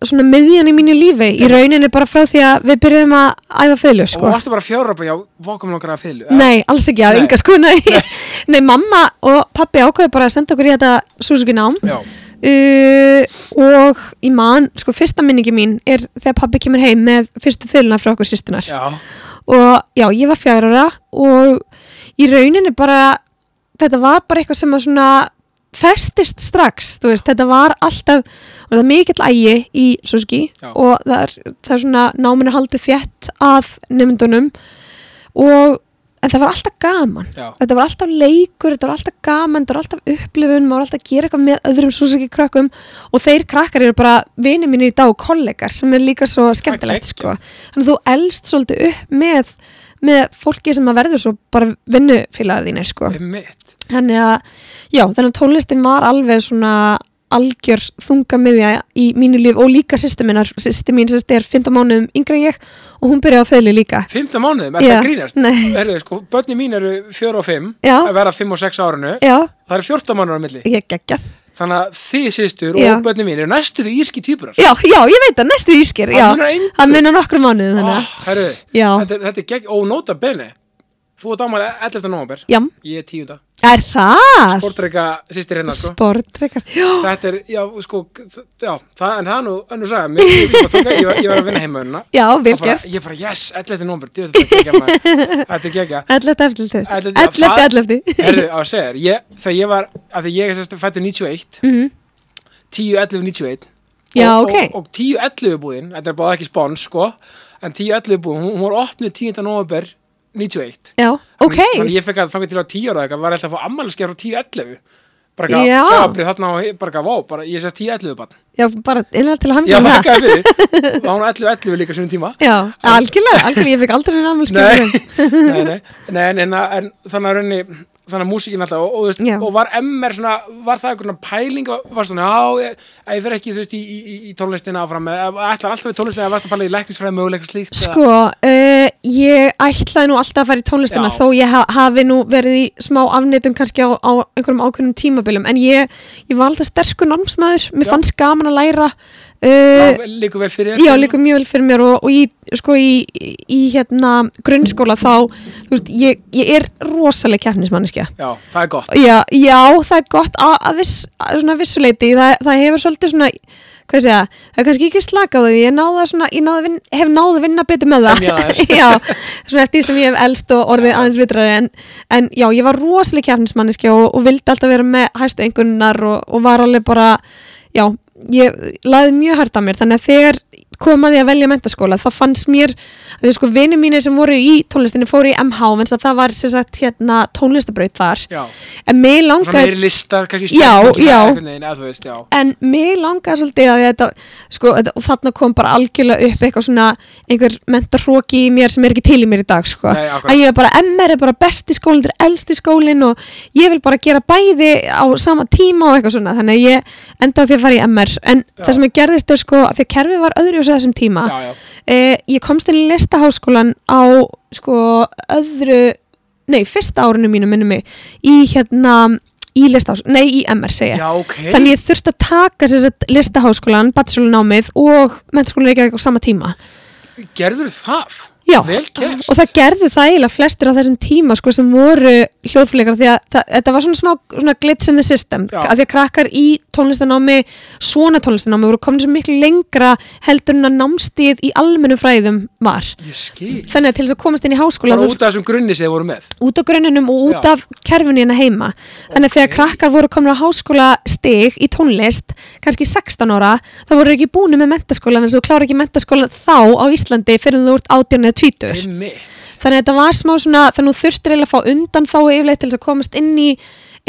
Speaker 2: svona miðjan í mínu lífi. Í rauninni bara frá því að við byrjum að æfa fylgu
Speaker 1: og
Speaker 2: sko.
Speaker 1: varstu bara fjóra bara, já, vokum langar að fylu
Speaker 2: Nei, alls ekki að
Speaker 1: Nei.
Speaker 2: ynga sko nei. nei, (laughs) mamma og pappi ákveðu bara að senda okkur í þetta Suzuki nám.
Speaker 1: Já,
Speaker 2: uh, og í mann, sko fyrsta minningi mín er þegar pappi kemur heim með fyrstu fylguna frá okkur sýstunar og já, ég var fjár ára og í rauninni bara þetta var bara eitthvað sem að svona festist strax, þú veist, þetta var alltaf, og það er mikill ægi í Suzuki
Speaker 1: Já.
Speaker 2: og það er, það er svona náminu haldið fjett að nefndunum og en það var alltaf gaman
Speaker 1: já,
Speaker 2: þetta var alltaf leikur, þetta var alltaf gaman þetta var alltaf upplifun, maður var alltaf að gera eitthvað með öðrum Suzuki krökkum og þeir krakkar eru bara vini mínir í dag og kollegar sem er líka svo skemmtilegt sko. þannig að þú elst svolítið upp með, með fólki sem að verður svo bara vinnufélagar þínir sko. þannig að, já, þannig að tónlistin var alveg svona algjör þungamiðja í mínu líf og líka sýstu minnar, sýstu mín er 15 mánuðum yngre en ég og hún byrjaði að feðli líka.
Speaker 1: 15 mánuðum, er það grínast? sko, börni mín eru 4 og 5
Speaker 2: Já.
Speaker 1: að vera 5 og 6 árinu.
Speaker 2: Já,
Speaker 1: það eru 14 mánuður á milli.
Speaker 2: Ég geggjað
Speaker 1: þannig að þið sýstur
Speaker 2: Já.
Speaker 1: og börni mín eru næstu því írski týpurar
Speaker 2: Já, já, ég veit það, næstu ískir, já.
Speaker 1: Það munar
Speaker 2: mánuðum, þannig
Speaker 1: oh,
Speaker 2: að, já,
Speaker 1: þetta, þetta er gegn, og nota bene þú ert ámæli 11. november
Speaker 2: já,
Speaker 1: ég er 10.
Speaker 2: er það?
Speaker 1: sportreika sýstir hérna sko.
Speaker 2: Sportrekar, já,
Speaker 1: þetta er, já, sko já, það, en það er nú önnur saga Mér, ég, ég, tóka, ég, var, ég var að vinna heima unna
Speaker 2: já, vel gert.
Speaker 1: ég bara, yes, 11. november þetta er gegja maður. þetta er gegja
Speaker 2: 11. 11.
Speaker 1: Ellefti, já,
Speaker 2: 11.
Speaker 1: það-
Speaker 2: 11.
Speaker 1: Herðu, á að segja þér, þegar ég var, af því ég er sérst fættur 91,
Speaker 2: Mhm.
Speaker 1: 10, 11, 91
Speaker 2: Já,
Speaker 1: og,
Speaker 2: ok.
Speaker 1: og, og 10, 11 búðin, þetta er bara ekki spons, sko en 10, 11 búðin, hún, hún var opnuð 10. november 91
Speaker 2: Já, ok,
Speaker 1: Þannig- Þannig ég fekk að fanga til á 10 ára eitthvað, var alltaf að fá ammæliskeið frá 10, 11 bara
Speaker 2: Já.
Speaker 1: eitthvað, gafabrið þarna og bara eitthvað, vá, bara ég sést 10, 11 bann
Speaker 2: já, bara innlega til að
Speaker 1: Já,
Speaker 2: hamja það.
Speaker 1: þakkaði fyrir, það (laughs) var hún 11, 11 líka svona tíma?
Speaker 2: Já, algjörlega, algjörlega, ég fekk aldrei
Speaker 1: Nei,
Speaker 2: námælskjöfum.
Speaker 1: nei, nei, nei, en, en, en þannig að raunni þannig að músíkin alltaf og, og, veist, og var MR svona, var það einhvern pæling var svona, já, ég, ég fer ekki þú veist, í, í, í tónlistina áfram ætlar alltaf við tónlistina eða varst að pæla í læknisfræði möguleika slíkt eða-
Speaker 2: Sko, uh, ég ætlaði nú alltaf að fara í tónlistina
Speaker 1: Já.
Speaker 2: þó ég ha hafi nú verið í smá afnýtum kannski á, á einhverjum ákveðnum tímabilum en ég, ég var alltaf sterkur námsmaður, mér
Speaker 1: Já.
Speaker 2: fannst gaman að læra uh,
Speaker 1: Já, líku vel fyrir þér.
Speaker 2: Já, líka mjög vel fyrir mér og, og í, sko, í, í hérna grunnskóla þá, þú veist, ég, ég er rosaleg keppnismanniski
Speaker 1: Já, það er gott
Speaker 2: Já, já, það er gott að, viss, svona vissuleiti, það, það hefur svolítið svona, hvað ég segja, það er kannski ekki slakað á því, ég náða svona, ég náða vin, hef náða að vinna betur með það.
Speaker 1: Aðeins. (laughs)
Speaker 2: já, svona eftir sem ég hef elst og orðið aðeins vitrari, en, en já, ég var rosalega kjafnismanniski og, og vildi alltaf vera með hæstu einhvernar og, og var alveg bara, já, ég laði mjög hært á mér, þannig að þegar kom að að velja mentaskóla, þá fannst mér að því sko vinið mínir sem voru í tónlistinni fóru í MH, en það var sem sagt hérna tónlistabraut þar,
Speaker 1: Já,
Speaker 2: en mig
Speaker 1: svona
Speaker 2: langaði
Speaker 1: meiri listar, kannski
Speaker 2: já en mig langaði svolítið að þetta, sko, og þarna kom bara algjörlega upp eitthvað svona einhver mentarhróki í mér sem er ekki til í mér í dag, sko,
Speaker 1: Nei,
Speaker 2: að ég er bara MR er bara besti skólinn, þetta er elsti skólinn og ég vil bara gera bæði á sama tíma og eitthvað svona, þannig að ég enda á því að fara í MR, en
Speaker 1: Já.
Speaker 2: það sem ég gerðist er sko, að því að kerfið var öðru á þessum tíma,
Speaker 1: Já, já,
Speaker 2: eh, ég komst inn í listaháskólan á sko öðru, nei, fyrsta árinu mínu minnum mig, í hérna í listaháskólan, nei, í MR segja
Speaker 1: já, ok
Speaker 2: Þannig ég þurfti að taka sér sett listaháskólan, bachelornámið og mennskólan Reykjavík á sama tíma.
Speaker 1: Gerður það?
Speaker 2: Já, og það gerði það eiginlega flestir á þessum tíma sko, sem voru hljóðflöleikar því að það, þetta var svona smá svona glitch in the system
Speaker 1: Já.
Speaker 2: að því að krakkar í tónlistanámi svona tónlistanámi voru komin svo miklu lengra heldur en að námstíð í almennum fræðum var. Þannig að til þess að komast inn í háskóla
Speaker 1: Bara út af þessum grunni sem þið voru með
Speaker 2: út á grunninum og út
Speaker 1: Já.
Speaker 2: af kerfinu hérna heima þannig að þegar krakkar voru komin á háskóla stig í tónlist, kannski 16 ára þá voru ekki búinu með mentaskóla en þú klára ekki mentaskóla þá á Íslandi fyrir þú ert 18 eða 20
Speaker 1: Einmitt.
Speaker 2: þannig að þetta var smá svona, þannig að þú þurftir eiginlega að fá undan þá yfirleitt til þess að komast inn í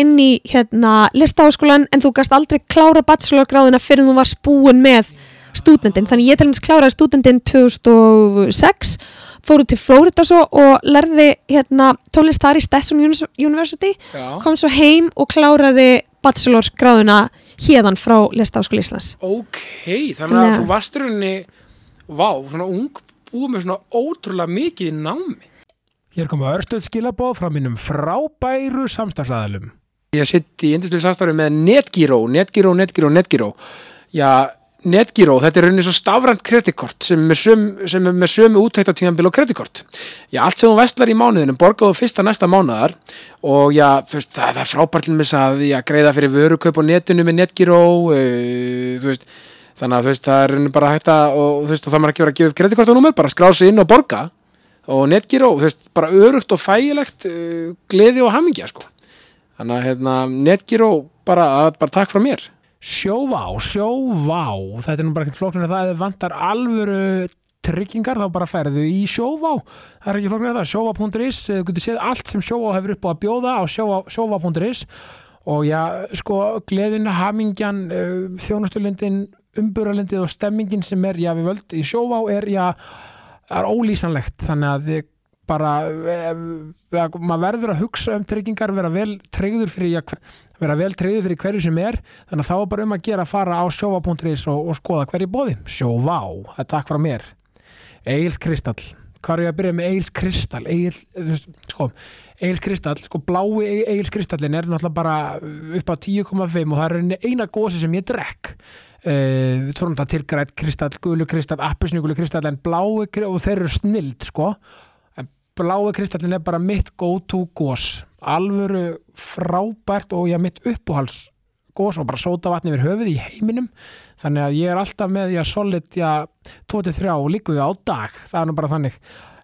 Speaker 2: inn í hérna listaháskólan en þú gast aldrei klára bachelorgráðina fyrir þú varst búin með stúdendin, þannig ég til dæmis kláraði stúdendin 2006 fóru til Florida svo og lærði hérna tónlist þar í Stetson University.
Speaker 1: Já,
Speaker 2: kom svo heim og kláraði bachelorgráðina hérðan frá listaháskóla Íslands.
Speaker 1: Ok Þannig að
Speaker 2: að-
Speaker 1: þú varst rauninni Vá, svona ung búið með svona ótrúlega mikið í námi. Hér koma örstöð skilabóð frá mínum frábæru samstagsæðalum Ég sitt í indislu samstæðu með Netgyro, Netgyro, Netgyro, Netgyro Já, Netgyro, þetta er rauninni svo stafrænt kreditkort sem er með sömu, úttæktatíðanbíl og kreditkort. Já, allt sem þú vestlar í mánuðinu borgaðu fyrsta næsta mánuðar og já, veist, það, það er frábært til að greiða fyrir vörukaup á netinu með Netgyro, uh, þú veist, þannig að þú veist, það er bara hægt að, og þú veist, og það maður ekki verið að gefa upp kreditkortunúmer, bara skrá sig inn og borga og Netgyro, þú veist, bara örugt og þægilegt uh, gleði og hamingja, sko. Þannig að hérna, Netgyro bara, bara takk frá mér. Sjóvá, sjóvá, þetta er nú bara ekkert flóknir að það vantar alvöru tryggingar þá bara ferðu í sjóvá það er ekki flóknir að það, sjóvá.is þú getur séð allt sem sjóvá hefur upp á að bjóða á sjóvá- sjóvá.is og já, sko, gleðin, hamingjan uh, þjónustulindin umburalindið og stemmingin sem er já, við völd í sjóvá er já, er ólýsanlegt. Þannig að þið bara eh, eh, maður verður að hugsa um tryggingar vera vel tryggður fyrir já, vera vel tryggður fyrir hverju sem er. Þannig að þá er bara um að gera að fara á sjóvá.is og, og skoða hverju bóði sjóvá, það er takk frá mér. Egil Kristall. Hvað er ég að byrja með Egil Kristall þú veist, sko, Egil Kristall sko, blái Egil Kristallin er náttúrulega bara upp á 10,5 og það er eina gósi sem ég drekk uh, við tórum þetta til grætt kristall, gulu kristall, appisnugulu kristall en blái kri- og þeir eru snild sko. En blái kristallin er bara mitt go to gós alvöru frábært og já mitt uppáhals gós og bara sóta vatni yfir höfuð í heiminum. Þannig að ég er alltaf með já solid já 23 og líku á dag. Það er nú bara þannig.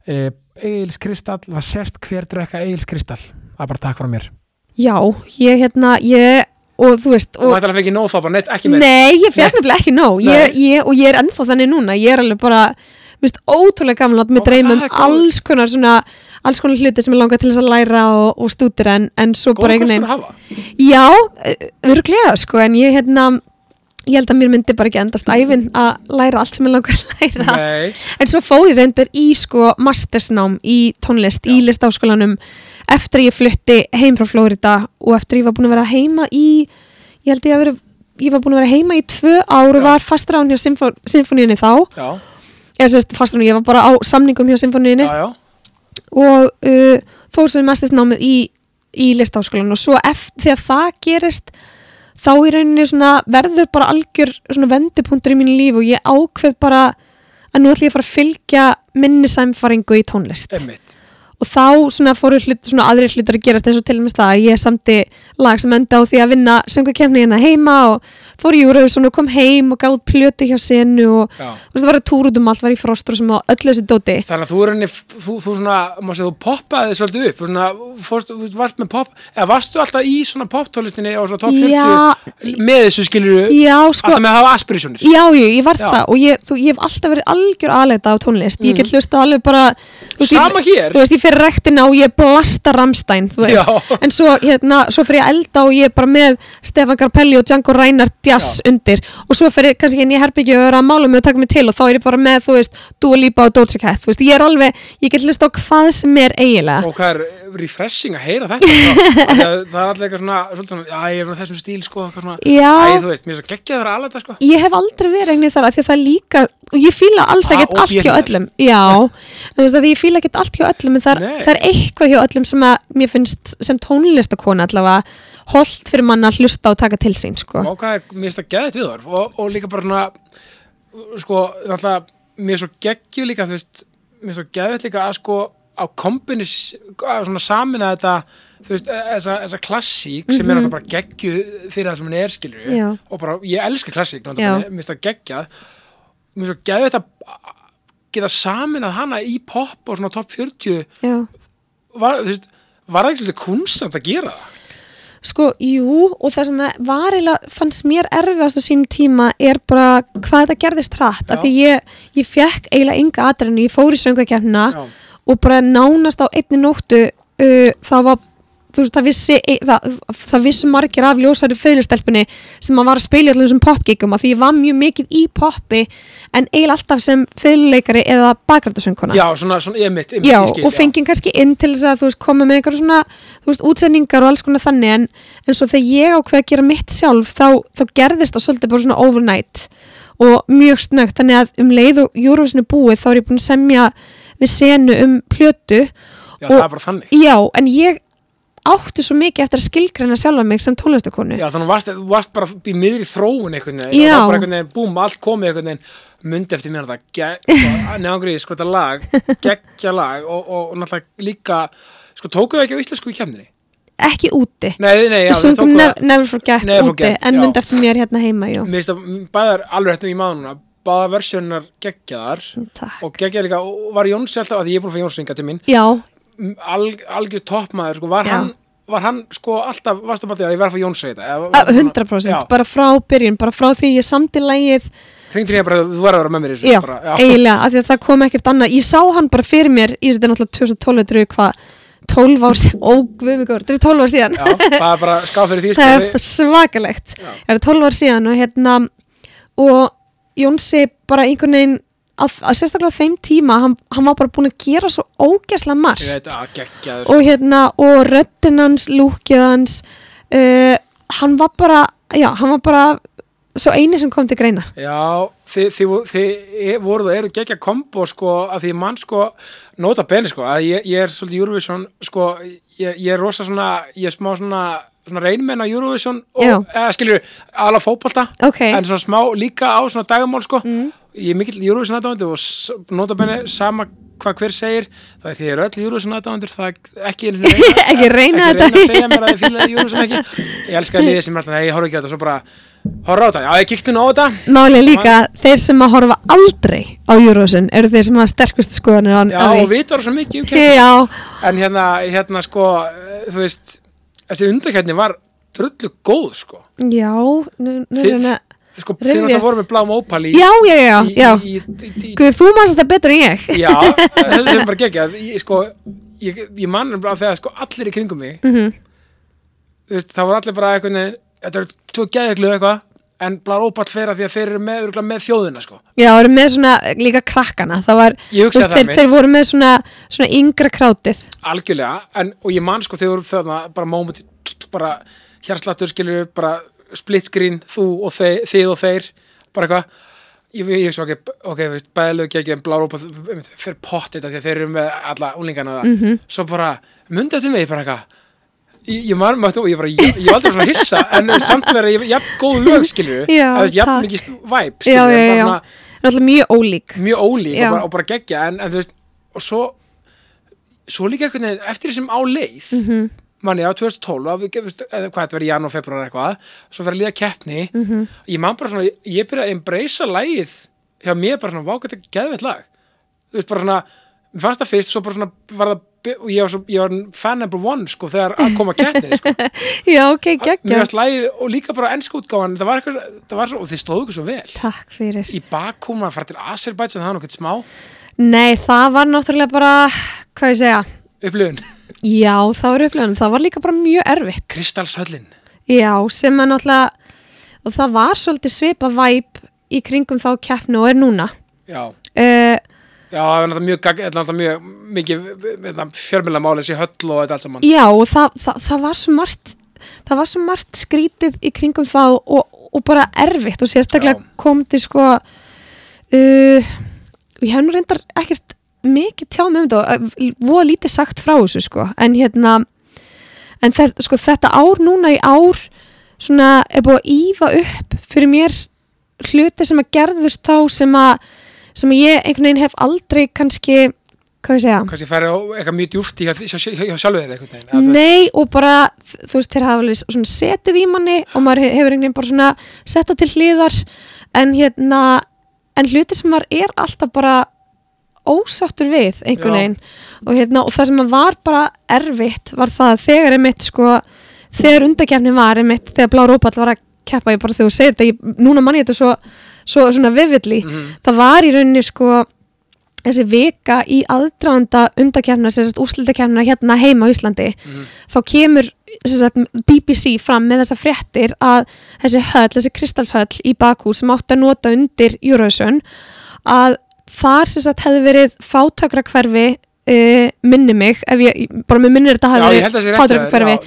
Speaker 1: Uh, Egils kristall, það sést hver drekka Egils kristall, það er bara takk frá mér.
Speaker 2: Já, ég hérna, ég og þú veist,
Speaker 1: og þetta er alveg ekki nóg þá bara neitt ekki með
Speaker 2: Nei, ég fekk nefnilega ekki nóg. Ég, ég, og ég er ennþá þannig núna. Ég er alveg bara, minnst ótrúlega um
Speaker 1: það er góð.
Speaker 2: alls konar svona, alls konar hluti sem ég langar til þess að læra og, og stútir en, en svo
Speaker 1: góð
Speaker 2: bara einhvern veginn Já, örglega sko, en ég hérna ég held að mér myndi bara ekki endast æfin að læra allt sem ég langar að læra.
Speaker 1: Nei,
Speaker 2: en svo fór ég reyndar í sko mastersnám í tónlist í listáskólanum eftir að ég flutti heim frá Flórida og eftir að ég var búin að vera heima í ég held ég að vera ég var búin að vera heima í tvö ár og
Speaker 1: Já.
Speaker 2: var fastur án hjá symfó, symfóníunni þá.
Speaker 1: Já,
Speaker 2: eða sérst fastur án, ég var bara á samningum hjá symfóníunni og uh, fór svo í mastersnámið í, í listáskólan og svo eftir því að það gerist þá í rauninni svona verður bara algjör svona vendipunktur í mínu líf og ég ákveð bara að nú ætlum ég að fara að fylgja minni sæmfaringu í tónlist.
Speaker 1: Emmitt,
Speaker 2: og þá svona fóru hlut, svona aðri hlutar að gerast eins og til og með það að ég samti lag sem enda á því að vinna söngakefni hérna heima og fór í Eurovision og kom heim og gáð plötu hjá senu og veist það var túr út um allt, var í frostur og sem á öllu þessu dóti
Speaker 1: Þannig að þú er henni, þú, þú svona, má segja, þú poppaði svolítið upp, svona, fórst, þú varst með pop, eða varstu alltaf í svona poptólistinni og svona top 40
Speaker 2: Já,
Speaker 1: með þessu skilur
Speaker 2: já sko
Speaker 1: alltaf með að hafa aspirationir.
Speaker 2: Já, ég, ég var
Speaker 1: Já.
Speaker 2: það og ég, þú, ég hef alltaf verið algjör aðleita á tónlist ég
Speaker 1: Mhm.
Speaker 2: get hlusta ég, ég fyrir rektina og ég blasta Ramstein
Speaker 1: Já.
Speaker 2: en svo, hérna, svo fyrir ég að elda og ég er bara með Stefan Garpelli og Django Reinhardt jazz undir og svo fyrir ég kannski inn í herbyggju og vera að mála mig og taka mig til og þá er ég bara með, þú veist, Dua Lipa og Doja Cat þú veist, ég er alveg, ég get hlusta á hvað sem er eiginlega
Speaker 1: Og hvað er refreshing að heyra þetta? sko. (laughs) Af því að það er alltaf eitthvað svona, svona, já, ég er svona þessum stíl, sko, svona,
Speaker 2: Já.
Speaker 1: æ, þú veist, mér er svo geggjað að vera alveg sko.
Speaker 2: ég hef aldrei verið einnig þar af því að það líka og ég fíla alls
Speaker 1: Ah,
Speaker 2: ekkert allt hjá öllum já, þú veist að ég fíla ekkert allt hjá öllum en það. Það er eitthvað hjá öllum sem að mér finnst sem tónlistakona allavega holdt fyrir mann að hlusta og taka til sín sko.
Speaker 1: Og hvað er, mér finnst það geðið við þar og, og líka bara svona, sko, náttúrulega, mér svo geggju líka, þú veist, mér svo geðið líka að, sko, á kombinis, að svona samina þetta, þú veist, e- þessa, klassík sem er náttúrulega bara geggju fyrir það sem hann er, skilur
Speaker 2: Mhm. Já.
Speaker 1: og bara, ég elska klassík, mér finnst það geggjað, mér finnst það geðið þetta geta saminað hana í pop og svona top 40
Speaker 2: já.
Speaker 1: var, veist, var það svolítið kunstsamt að gera það?
Speaker 2: sko, jú og það sem að var eiginlega fannst mér erfiðast á sínum tíma er bara hvað þetta gerðist hratt af því ég, ég fekk eiginlega enga aðræðinu, ég fór í söngakefnina
Speaker 1: Já.
Speaker 2: og bara nánast á einni nóttu uh, það var veist, það vissi, e- það, það vissi margir af ljósæri föðlistelpunni sem að var að spila í allir þessum popgigum að því ég var mjög mikið í poppi en eiginlega alltaf sem föðleikari eða bakgrændasöngkona
Speaker 1: Já, svona, svona, ég mitt, ég
Speaker 2: Já,
Speaker 1: skil,
Speaker 2: og fengið kannski inn til þess að þú veist, koma með einhverjum svona þú veist, útsendingar og alls konar þannig en, en svo þegar ég ákveð að gera mitt sjálf þá, þá gerðist það svolítið bara svona overnight og mjög snögt þannig að um leið og er búið þá er ég búin að semja við senu um plötu
Speaker 1: Já,
Speaker 2: og-
Speaker 1: það er bara þannig.
Speaker 2: Já, en ég átti svo mikið eftir að skilgreina sjálfa mig sem tónlistakonu
Speaker 1: Já, þannig varst, þú varst bara í miðri þróun einhvern veginn.
Speaker 2: Já.
Speaker 1: Og það var bara einhvern veginn, búm, allt komið einhvern veginn, myndi eftir mér þetta, (laughs) neðangrið, sko, þetta lag, geggja lag og, og, náttúrulega líka, sko, tókuðu ekki á íslensku í kemninni?
Speaker 2: ekki úti
Speaker 1: Nei, nei, já,
Speaker 2: Við sungum nev Never Forget
Speaker 1: Never
Speaker 2: úti
Speaker 1: Forget,
Speaker 2: en
Speaker 1: já.
Speaker 2: myndi eftir mér hérna heima, jú
Speaker 1: Mér finnst að bæðar alveg hættum í maður núna, báða versjónar geggjaðar
Speaker 2: Takk.
Speaker 1: og geggjaðar líka, og var Jónsi alltaf, að ég er búin að fá Jónsi inga til mín,
Speaker 2: Já,
Speaker 1: al, algjör toppmaður, sko, var
Speaker 2: Já.
Speaker 1: hann, var hann, sko, alltaf, varstu bara því að ég verð að fá Jónsi þetta? eða var
Speaker 2: a-
Speaker 1: hann-
Speaker 2: 100%
Speaker 1: Já.
Speaker 2: bara frá byrjun, bara frá því ég samti lægið
Speaker 1: Hringdi ég bara, þú var að vera með mér í þessu
Speaker 2: Já,
Speaker 1: bara,
Speaker 2: eiginlega, af því að það kom ekkert annað Ég sá hann bara fyrir mér, ég seti náttúrulega 2012 þetta eru hvað, 12 ár síðan Ó, guð mig góður, þetta eru 12 ár síðan
Speaker 1: Já, það er bara skáð fyrir því (laughs) sko,
Speaker 2: Það
Speaker 1: við-
Speaker 2: er svakalegt
Speaker 1: Já.
Speaker 2: Það eru 12 ár síðan og hérna og Jónsi bara einhvern veginn að, að sérstaklega á þeim tíma hann, hann var bara búin að gera svo ógæslega margt. Og hérna, og röddinn hans lúkið hans uh, hann var bara, já, hann var bara svo eini sem kom til greina.
Speaker 1: Já, þið, þið, þið voruð og eru geggja kombo sko að því mann sko nota beni sko að ég, ég er svolítið Eurovision sko ég, ég er rosa svona, ég er smá svona svona reynmenn á Eurovision og, eða skilur, alveg fótbolta
Speaker 2: Ok.
Speaker 1: en svona smá líka á svona dagamál sko. Ég er mikill Eurovision aðdáðandi og s- nota beni sama hvað hver segir það er því er öll Eurovision aðdáðandur það ekki reyna,
Speaker 2: Ekki reyna
Speaker 1: ekki
Speaker 2: þetta.
Speaker 1: reyna að segja mér að ég fíla Eurovision ekki. Ég elska liðið sem er alltaf, nei ég horf ekki á þetta svo bara, horfa á þetta, já ég kíktu nú á þetta.
Speaker 2: Málið líka, þeir sem að horfa aldrei á Eurovision eru þeir sem hafa sterkust skoðanir á,
Speaker 1: Já, og
Speaker 2: því.
Speaker 1: vitar svo mikið En hérna, hérna sko, eh, þú veist, þessi undakefni var drullu góð, sko.
Speaker 2: já, nú, nú er hérna
Speaker 1: Sko, þið náttúrulega voru með bláum ópal í...
Speaker 2: Já, já, já,
Speaker 1: í,
Speaker 2: já
Speaker 1: Í,
Speaker 2: Guð, þú manst þetta betur en ég
Speaker 1: já, (laughs) þessi sem bara geggjað. Ég, sko, ég, ég man nefnilega af þegar sko allir í kringum mig,
Speaker 2: Mhm.
Speaker 1: þú veist, það voru allir bara eitthvað, þetta eru tvo gæðeglu eitthvað, en Blar Ópall fer að því að þeir eru með, með þjóðina sko.
Speaker 2: Já, það eru með svona líka krakkana. Það var, veist,
Speaker 1: það
Speaker 2: þeir, þeir voru með svona, svona yngra krátið.
Speaker 1: Algjörlega, en, og ég man sko þegar voru þarna bara moment bara hjarsláttur skilur bara split screen, þú og þeir, þið og þeir bara eitthvað. Ég, ég svo ok, ok, veist, bæðilegu geggjum Blar Ópall fyrir pott þetta því að þeir eru með alla úlingana það,
Speaker 2: Mhm.
Speaker 1: svo bara myndið til mig bara eitthvað Ég, ég man með þú, ég bara, ég, ég var aldrei svona hissa en samt verið, ég, jafn góð lög skilur
Speaker 2: Já,
Speaker 1: jafn
Speaker 2: takk.
Speaker 1: mikið væp
Speaker 2: Já,
Speaker 1: skilur,
Speaker 2: já,
Speaker 1: bara
Speaker 2: já.
Speaker 1: svona
Speaker 2: Náttúrulega mjög ólík
Speaker 1: mjög ólík
Speaker 2: Já.
Speaker 1: og bara, og bara geggja en, en þú veist, og svo svo líka veginn, eftir þessum á leið
Speaker 2: Mhm.
Speaker 1: manni á 2012 að við, veist, eða hvað þetta verið í janúar, februar eitthvað svo fyrir að líða keppni
Speaker 2: Mhm.
Speaker 1: ég man bara svona, ég, ég byrjaði að embracea lægið hjá mér bara svona, vá, þetta er geðveitt lag þú veist, bara svona mér fannst það fyrst, svo bara svona var það, og ég var, svo, ég var fan number one, sko, þegar að koma keppni, sko, (laughs)
Speaker 2: Já, ok, geggja
Speaker 1: og líka bara ennska útgáfan, það var eitthvað, það var svo, og þið stóðu ykkur svo vel.
Speaker 2: Takk fyrir.
Speaker 1: Í Bakú, maður fara til Azerbaijan, það var nokkert smá.
Speaker 2: Nei, það var náttúrulega bara, hvað ég segja?
Speaker 1: Upplifun,
Speaker 2: Já, það var upplifun, það var líka bara mjög erfitt.
Speaker 1: Kristalshöllin
Speaker 2: Já, sem að náttúrulega og það var svolítið svipa væp í kringum þá keppnu og er núna.
Speaker 1: Já,
Speaker 2: uh,
Speaker 1: já, það var náttúrulega mjög, er mjög mikið fjörmjöla máli þessi höll og þetta allt saman.
Speaker 2: Já, og það, það, það var margt það var svo margt skrítið í kringum þá og, og bara erfitt og sérstaklega kom til sko uh, ég hef nú reyndar ekkert mikið tjá með um þetta og uh, voða lítið sagt frá þessu sko. En hérna en þess, sko, þetta ár núna í ár svona er búið að ífa upp fyrir mér hluti sem að gerðust þá sem að sem ég einhvern veginn hef aldrei kannski hvað ég segja?
Speaker 1: Kannski færi á eitthvað mjög djúft í sjálfu þeir einhvern veginn
Speaker 2: Nei og bara þú veist þeir hafa alveg svona setið í manni og maður he- hefur einhvern veginn bara svona sett það til hliðar. En hérna en hluti sem maður er alltaf bara ósáttur við einhvern veginn. Og hérna og það sem var bara erfitt var það að þegar einmitt sko þegar undakefni var einmitt þegar Blá Rópall var að keppa ég bara þegar þú segir þetta ég, núna mann ég þetta svo, svo svona vividli
Speaker 1: Mhm.
Speaker 2: það var í rauninni sko þessi vika í aðdraðanda undakefna, sem sagt úrslitakefna hérna heima á Íslandi,
Speaker 1: Mhm.
Speaker 2: þá kemur sagt, BBC fram með þessa fréttir að þessi höll, þessi kristalshöll í Bakú sem átti að nota undir Eurovision, að þar sagt hefði verið fátakra hverfi uh, minni mig, ég, bara með minnir þetta
Speaker 1: sé
Speaker 2: verið
Speaker 1: já,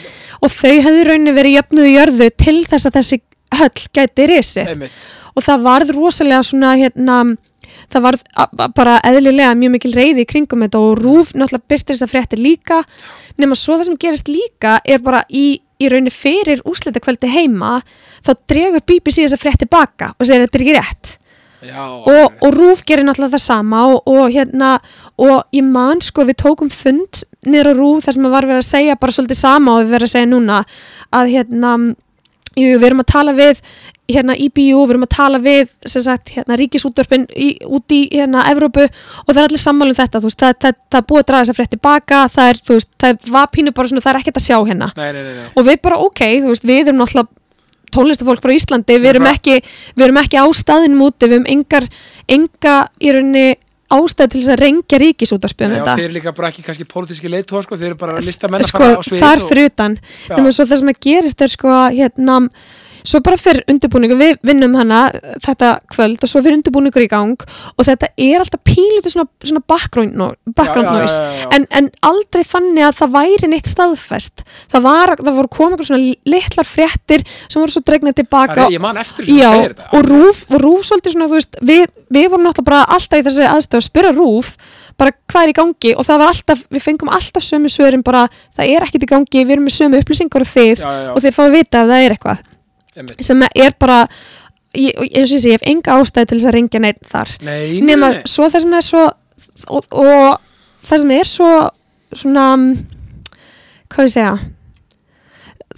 Speaker 2: og þau hefði rauninni verið jöfnuðu jörðu til þess að þessi höll gæti risið.
Speaker 1: Einmitt
Speaker 2: og það varð rosalega svona hérna það a- bara eðlilega mjög mikil reyði í kringum þetta og Rúf náttúrulega byrtir þess að fréttir líka. Nema svo það sem gerist líka er bara í, í rauninni fyrir úslitakvöldi heima þá dregur BBC þess að frétti baka og segir þetta er ekki rétt.
Speaker 1: Já,
Speaker 2: og, og Rúf gerir náttúrulega það sama og, og hérna og ég man sko við tókum fund niður á Rúf þar sem að var verið að segja bara svolítið sama og við verið að segja núna að hérna jú, við erum að tala við hérna IBU, við erum að tala við sem sagt hérna ríkisútdörpin í, út í hérna Evrópu og það er allir sammálum þetta þú veist, það, það, það er búið að draga þess að frétti baka það er, þú veist, það var pínu bara svona það er ekkert að sjá hérna
Speaker 1: nei, nei, nei, nei.
Speaker 2: og við bara ok, þú veist, við erum náttúrulega tónlistafólk frá Íslandi, við erum ekki við erum ekki á staðinum úti, við erum engar enga í rauninni ástæð til þess að rengja ríkisútvarpið um
Speaker 1: Já,
Speaker 2: þetta
Speaker 1: þeir eru líka bara ekki kannski pólitíski leiðtóa sko, þeir eru bara listamenn að
Speaker 2: sko,
Speaker 1: fara á svið
Speaker 2: þar fyrir utan
Speaker 1: Já.
Speaker 2: nema svo það sem að gerist er sko hérna, svo bara fyrir undirbúningu við vinnum hana uh, þetta kvöld og svo fyrir undirbúningur í gang og þetta er alltaf pílutu svona, svona background, no, background
Speaker 1: Já,
Speaker 2: noise.
Speaker 1: já, já.
Speaker 2: En, en aldrei þannig að það væri neitt staðfest. Það, var, það voru komið einhver svona litlar fréttir sem voru svo dregna tilbaka
Speaker 1: Það Ég man eftir sem þú
Speaker 2: Já,
Speaker 1: segir þetta.
Speaker 2: og Rúf, og Rúf svolítið svona, þú veist, við, við vorum náttúrulega bara alltaf í þessi aðstöð að spyrja Rúf bara hvað er í gangi? Og það var alltaf, við fengum alltaf sömu svörin bara, það er ekkert í gangi, við erum með sömu upplýsingar og þið og þið fáið vita ef það er eitthvað
Speaker 1: Einmitt.
Speaker 2: sem er bara, ég, ég sé, ég hef enga ástæði til þess að ringja neitt þar.
Speaker 1: Nei,
Speaker 2: nema
Speaker 1: nei.
Speaker 2: svo það sem er svo og, og það sem er svo svona hvað ég segja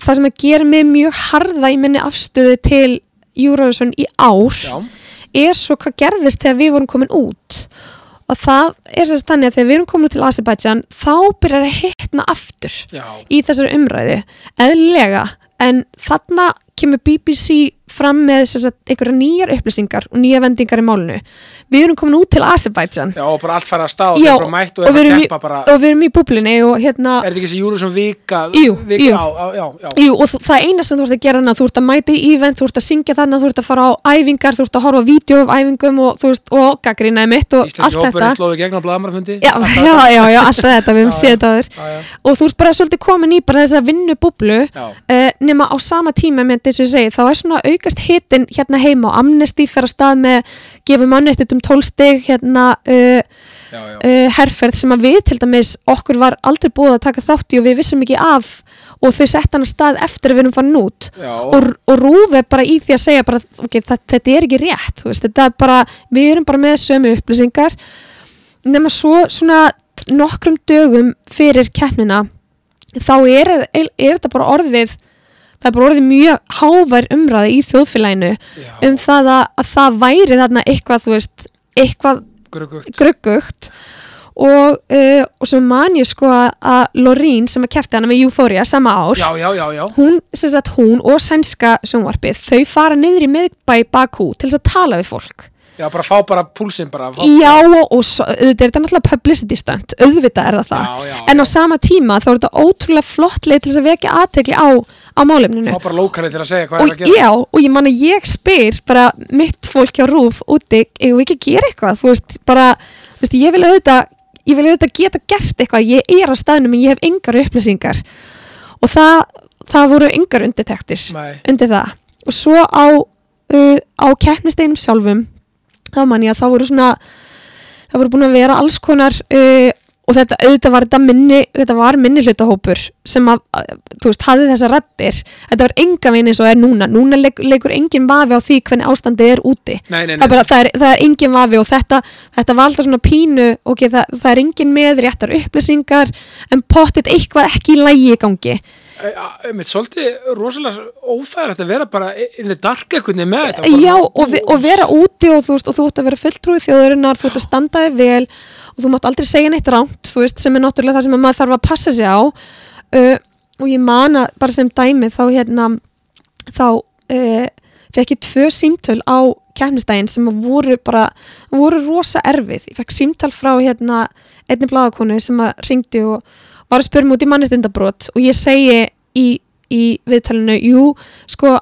Speaker 2: það sem að gera mig mjög harða í minni afstöðu til Eurovision í ár
Speaker 1: Já,
Speaker 2: er svo hvað gerðist þegar við vorum komin út. Og það er sérst þannig að þegar við erum komin út til Azerbaijan þá byrjar að hitna aftur
Speaker 1: já,
Speaker 2: í þessari umræðu eðlilega. En þarna kemur BBC fram með sem sagt, einhverja nýjar upplýsingar og nýjar vendingar í málinu. Við erum komin út til Azerbaijan.
Speaker 1: Já, og bara allt fara að stað og
Speaker 2: Já,
Speaker 1: og
Speaker 2: og við
Speaker 1: að
Speaker 2: í- og við erum í búblinni og hérna
Speaker 1: Er þetta ekki þessi Júrusson vika
Speaker 2: Jú,
Speaker 1: vika,
Speaker 2: jú.
Speaker 1: á, á, já, já.
Speaker 2: Jú, og það eina sem þú ert að gera þannig þú ert að mæta í event, þú ert að syngja þannig þú ert að fara á æfingar, þú ert að horfa á vídeo af æfingum og þú veist, og gaggrina mitt og
Speaker 1: Íslenski
Speaker 2: allt þetta.
Speaker 1: hópurinn slóði gegn á
Speaker 2: á aukast hitin hérna heima og Amnesty fer að stað með gefum mannettit um tólstig hérna uh,
Speaker 1: Já, já.
Speaker 2: uh, herferð sem að við til dæmis okkur var aldrei búið að taka þátt í og við vissum ekki af og þau sett hann að stað eftir að við erum farin út og, og rúf er bara í því að segja bara, okay, það, þetta er ekki rétt veist, þetta er bara, við erum bara með sömu upplýsingar nema svo svona nokkrum dögum fyrir keppnina þá er, er, er þetta bara orðið það er bara orðið mjög hávær umræði í þjóðfélaginu
Speaker 1: já.
Speaker 2: um það að, að það væri þarna eitthvað, þú veist, eitthvað
Speaker 1: Gruggugt.
Speaker 2: gruggugt og, uh, og svo man ég sko að- Lorín sem að kefti hana með Euphoria sama ár
Speaker 1: Já, já, já, já.
Speaker 2: hún, sagt, hún og sænska sjónvarpið, þau fara niður í miðbæ Bakú til þess að tala við fólk
Speaker 1: Já, bara fá bara púlsinn bara.
Speaker 2: Já og, svo, auðvitað er þetta náttúrulega publicity stunt, auðvitað er það það.
Speaker 1: Já, já,
Speaker 2: en á sama tíma þá er þetta ótrúlega flott leið til þess að vekja aðtegli á, á málefninu.
Speaker 1: Fá bara lókalið til að segja hvað
Speaker 2: og
Speaker 1: er að gera.
Speaker 2: já, og ég man að ég spyr bara mitt fólk hjá Rúf úti, eigum við ekki gera eitthvað? Þú veist, bara, þú veist, ég vil auðvitað ég vil auðvitað geta gert eitthvað. Ég er á staðnum en ég hef engar upplýsingar. Og það, það voru engar undirtektir undir það. Og svo á, uh, á keppnisteinum sjálfum þá man ég að þá voru svona það voru búin að vera alls konar uh, og þetta auðvitað var þetta minni þetta var minni hlutahópur sem að, þú veist, hafði þessa rættir þetta var enga veginn eins og er núna. Núna leik, leikur engin vafi á því hvernig ástandi er úti.
Speaker 1: Nei, nei,
Speaker 2: það
Speaker 1: nei.
Speaker 2: er, bara, það, er, það er engin vafi og þetta, þetta var alltaf svona pínu ok, það, það er engin með réttar upplýsingar en pottit eitthvað ekki í lægi gangi
Speaker 1: Mér svolítið rosalega ófæðilegt að vera bara in the dark veginn með þetta.
Speaker 2: Já, og, ve og vera úti og þú, veist, og þú ert að vera fulltrúið þjóðurinnar, þú ert að standa þig vel og þú mátt aldrei segja neitt ránt, þú veist, sem er náttúrulega það sem að maður þarf að passa sig á uh, og ég man að bara sem dæmi þá hérna, þá uh, fekk ég tvö símtöl á kemnistægin sem voru bara, voru rosa erfið, ég fekk símtöl frá hérna einni blaðakonu sem að ringdi og var að spyrja mig út í mannréttindabrót og ég segi í, í viðtalinu, jú, sko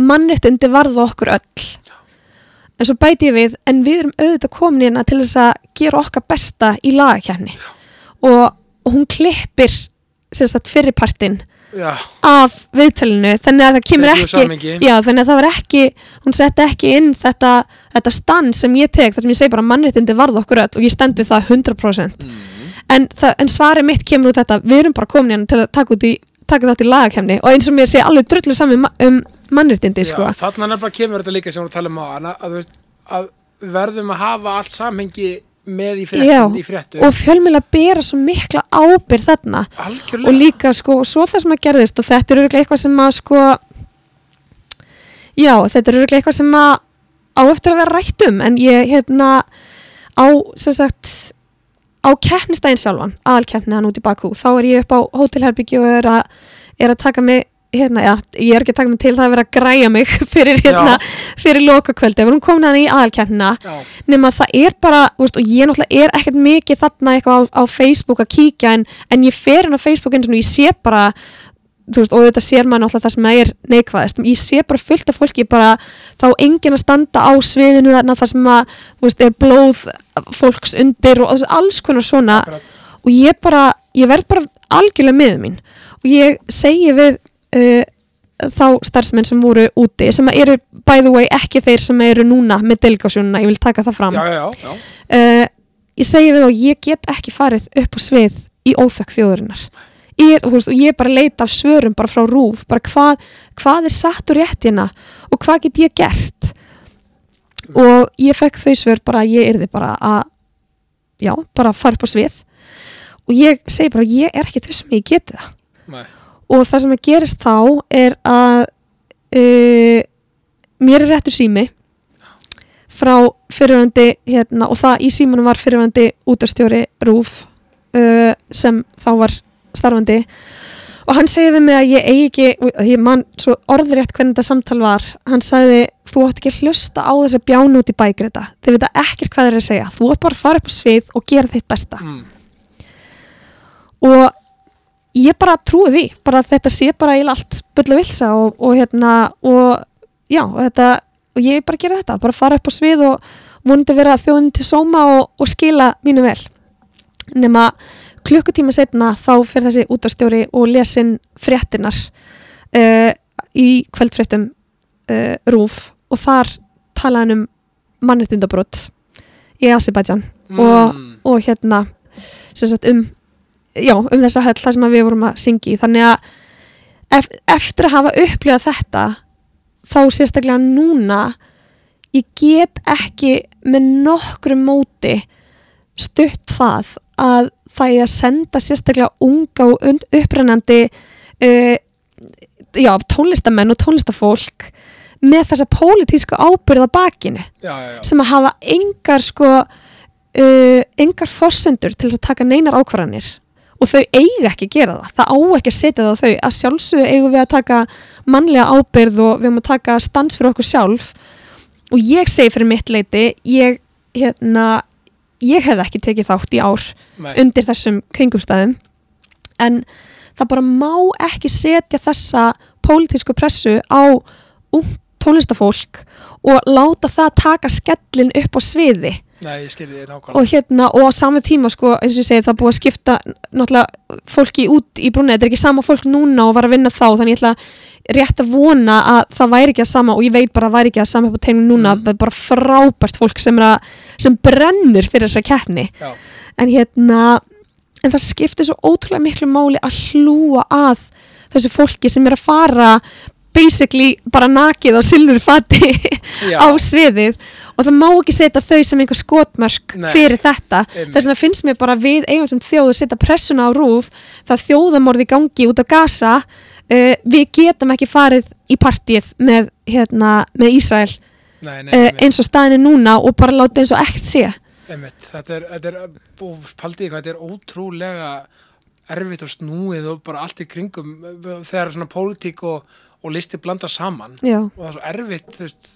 Speaker 2: mannréttindi varða okkur öll. En svo bæti ég við en við erum auðvitað komin hérna til þess að gera okkar besta í lagakefni og, og hún klippir sagt fyrirpartin
Speaker 1: Já,
Speaker 2: af viðtalinu þannig að það kemur ekki já, þannig að það var ekki hún setti ekki inn þetta, þetta stand sem ég tek þar sem ég segi bara mannréttindi varða okkur öll og ég stend við það 100%
Speaker 1: Mm.
Speaker 2: En, en svarið mitt kemur út þetta við erum bara komin hérna til að taka, í, taka þátt í lagakefni og eins og mér sé alveg drullu saman um, mannréttindi sko.
Speaker 1: Já, þarna nefnilega kemur þetta líka sem við erum að tala um á að, að, að verðum að hafa allt samhengi með í fréttum, í fréttum.
Speaker 2: og fjölmjöla bera svo mikla ábyrð þarna
Speaker 1: algjörlega.
Speaker 2: og líka sko, svo það sem að gerðist og þetta er örgulega eitthvað sem að sko já, þetta er örgulega eitthvað sem að á eftir að vera rætt um en ég hérna á sem sagt á keppnistæðin sjálfan, aðalkeppni hann út í Bakú þá er ég upp á hótelherbyggi og er að, er að taka mig hérna, já, ég er ekki að taka mig til það að vera að græja mig (laughs) fyrir hérna, fyrir lokakvöldi, ef hún komin hann í aðalkeppnina
Speaker 1: Já,
Speaker 2: nema það er bara, veist, og ég náttúrulega er ekkert mikið þarna eitthvað á, á Facebook að kíkja en, en ég fer inn á Facebook eins og ég sé bara, veist, og þetta sér maður náttúrulega það sem er neikvæðist ég sé bara fullt af fólki bara þá enginn að standa á sviðinu þarna þar sem að, þú veist, er blóð fólks undir og alls konar svona.
Speaker 1: Akkurat.
Speaker 2: og ég bara, ég verð bara algjörlega miður mín. Og ég segi við uh, þá starfsmenn sem voru úti sem eru by the way ekki þeir sem eru núna með delegásjónuna, ég vil taka það fram.
Speaker 1: Já, já, já,
Speaker 2: uh, ég segi við þá ég get ekki farið upp á svið í óþökk þjóðurinnar er, veist, og ég bara leita af svörum bara frá rúf, bara hvað, hvað er satt og rétt hérna og hvað get ég gert? Og ég fekk þau svör bara að ég yrði bara að já, bara að fara upp á svið. Og ég segi bara ég er ekki þessum ég geti það.
Speaker 1: Nei.
Speaker 2: og það sem að gerist þá er að uh, mér er réttur sími frá fyrirvændi hérna, og það í símanum var fyrirvændi útastjóri Rúf uh, sem þá var starfandi. Og hann segir við mig að ég eigi ekki ég man svo orðrétt hvernig þetta samtal var. Hann sagði, þú átt ekki að hlusta á þess að bjána út í bægrita þið vita ekkert hvað þeir eru að segja, þú átt bara að fara upp á svið og gera þitt besta.
Speaker 1: Mm.
Speaker 2: og ég bara trúi því, bara að þetta sé bara eiginlega allt bullu vilsa og, og hérna og já, og þetta og ég bara gera þetta, bara fara upp á svið og vonandi vera þjóðin til sóma og, og skila mínu vel. Nema klukkutíma setna þá fyrir þessi útastjóri og lesin fréttinar uh, í kvöldfréttum uh, rúf og þar talaði hann um mannréttindabrót í og,
Speaker 1: Mm.
Speaker 2: og hérna sem sagt um já, um þessa höll þar sem við vorum að syngja í þannig að ef, eftir að hafa upplifað þetta þá sérstaklega núna ég get ekki með nokkru móti stutt það að það er að senda sérstaklega unga og upprennandi uh, já, tónlistamenn og tónlistafólk með þessa pólitíska ábyrða bakinu
Speaker 1: já, já, já.
Speaker 2: sem að hafa engar sko uh, engar forsendur til þess að taka neinar ákvarðanir. Og þau eiga ekki að gera það. Það á ekki að setja það á þau. Að sjálfsögðu eigum við að taka mannlega ábyrð og við erum að taka stans fyrir okkur sjálf. Og ég segi fyrir mitt leiti ég, hérna, ég hef ekki tekið þátt í ár
Speaker 1: Nei.
Speaker 2: undir þessum kringumstæðum. En það bara má ekki setja þessa pólitísku pressu á ung tónlistafólk og láta það taka skellin upp á sviði.
Speaker 1: Nei,
Speaker 2: og hérna og á samme tíma sko eins og ég segi það búið að skipta náttúrulega fólki út í brúnni. Þetta er ekki sama fólk núna og var að vinna þá þannig ég ætla rétt að vona að það væri ekki að sama og ég veit bara að það væri ekki að sama upp á teiminu núna, mm. bara frábært fólk sem, að, sem brennur fyrir þessa keppni.
Speaker 1: Já,
Speaker 2: en hérna en það skiptir svo ótrúlega miklu máli að hlúa að þessu fólki sem er að fara basically bara nakið á silfurfati
Speaker 1: já, (laughs)
Speaker 2: á sviðið. Og það má ekki setja þau sem einhver skotmörk
Speaker 1: Nei.
Speaker 2: fyrir þetta. Þess vegna finnst mér bara við eigum sem þjóð að setja pressuna á rúf það þjóðamorði gangi út á Gaza uh, við getum ekki farið í partíið með, hérna, með Ísrael
Speaker 1: nei, nei,
Speaker 2: uh, eins og staðinni núna og bara láta eins og ekkert sé.
Speaker 1: Einmitt. Þetta er, þetta er, og paldið hvað, þetta er ótrúlega erfitt og snúið og bara allt í kringum þegar svona pólitík og, og listi blanda saman.
Speaker 2: Já.
Speaker 1: og það er svo erfitt, þú veist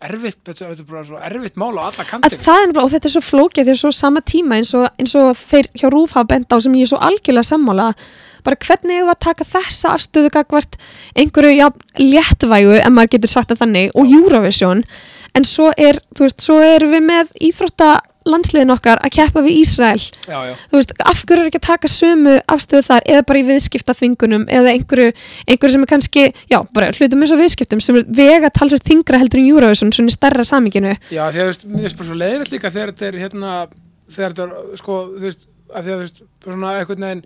Speaker 1: erfitt, þetta er bara svo erfitt mál á alla
Speaker 2: að
Speaker 1: kantir
Speaker 2: það er nefnilega, og þetta er svo flókið því að svo sama tíma eins og, eins og þeir hjá Rúf hafa bent á sem ég er svo algjörlega sammála bara hvernig hefur að taka þessa afstöðu gagvart einhverju já, léttvægu en maður getur sagt það þannig og Eurovision? En svo er, þú veist, svo erum við með íþrótta landsliðin okkar að keppa við Ísrael.
Speaker 1: Já, já,
Speaker 2: þú veist, af hverju er ekki að taka sömu afstöðu þar eða bara í viðskipta þvingunum eða einhverju, einhverju sem er kannski já, bara hlutum eins og viðskiptum sem er vega talsveit þingra heldur en Eurovision svona í stærra saminginu
Speaker 1: já, því að þú veist, mér finnst bara svo líka þegar þetta er hérna, þegar þetta er, sko, þú veist, að því að þú veist, svona einhvern veginn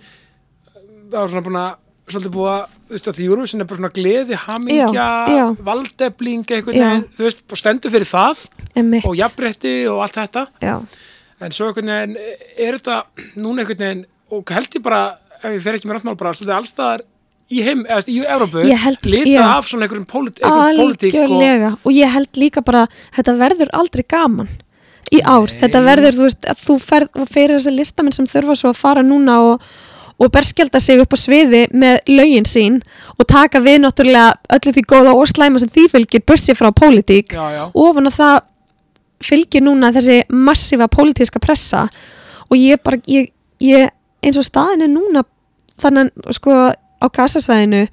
Speaker 1: það var svona búin að svolítið búið að, þú veist, að því Eurovision er bara svona gleði, hamingja,
Speaker 2: Já, já.
Speaker 1: valdefling
Speaker 2: Já.
Speaker 1: veginn, þú veist, bara stendur fyrir það
Speaker 2: Einmitt.
Speaker 1: og jafnrétti og allt þetta
Speaker 2: já,
Speaker 1: en svo einhvern veginn er þetta núna veginn og held ég bara, ef ég fer ekki með ráttmál bara svolítið allstaðar í heim, eða í Evrópu
Speaker 2: Ég held-
Speaker 1: lita
Speaker 2: já.
Speaker 1: af svona einhverjum pólit, einhverjum pólitík og
Speaker 2: og... ég held líka bara þetta verður aldrei gaman í ár,
Speaker 1: Nei.
Speaker 2: þetta verður þú veist, þú ferð og fyrir þessi listamenn sem þurfa svo að fara núna og, og berskjelda sig upp á sviði með lögin sín og taka við náttúrulega öllu því góða og slæma sem því fylgir burt sér frá pólitík.
Speaker 1: Já,
Speaker 2: ofan að það fylgir núna þessi massífa pólitíska pressa og ég bara ég, ég, eins og staðin er núna þannig sko á kasasvæðinu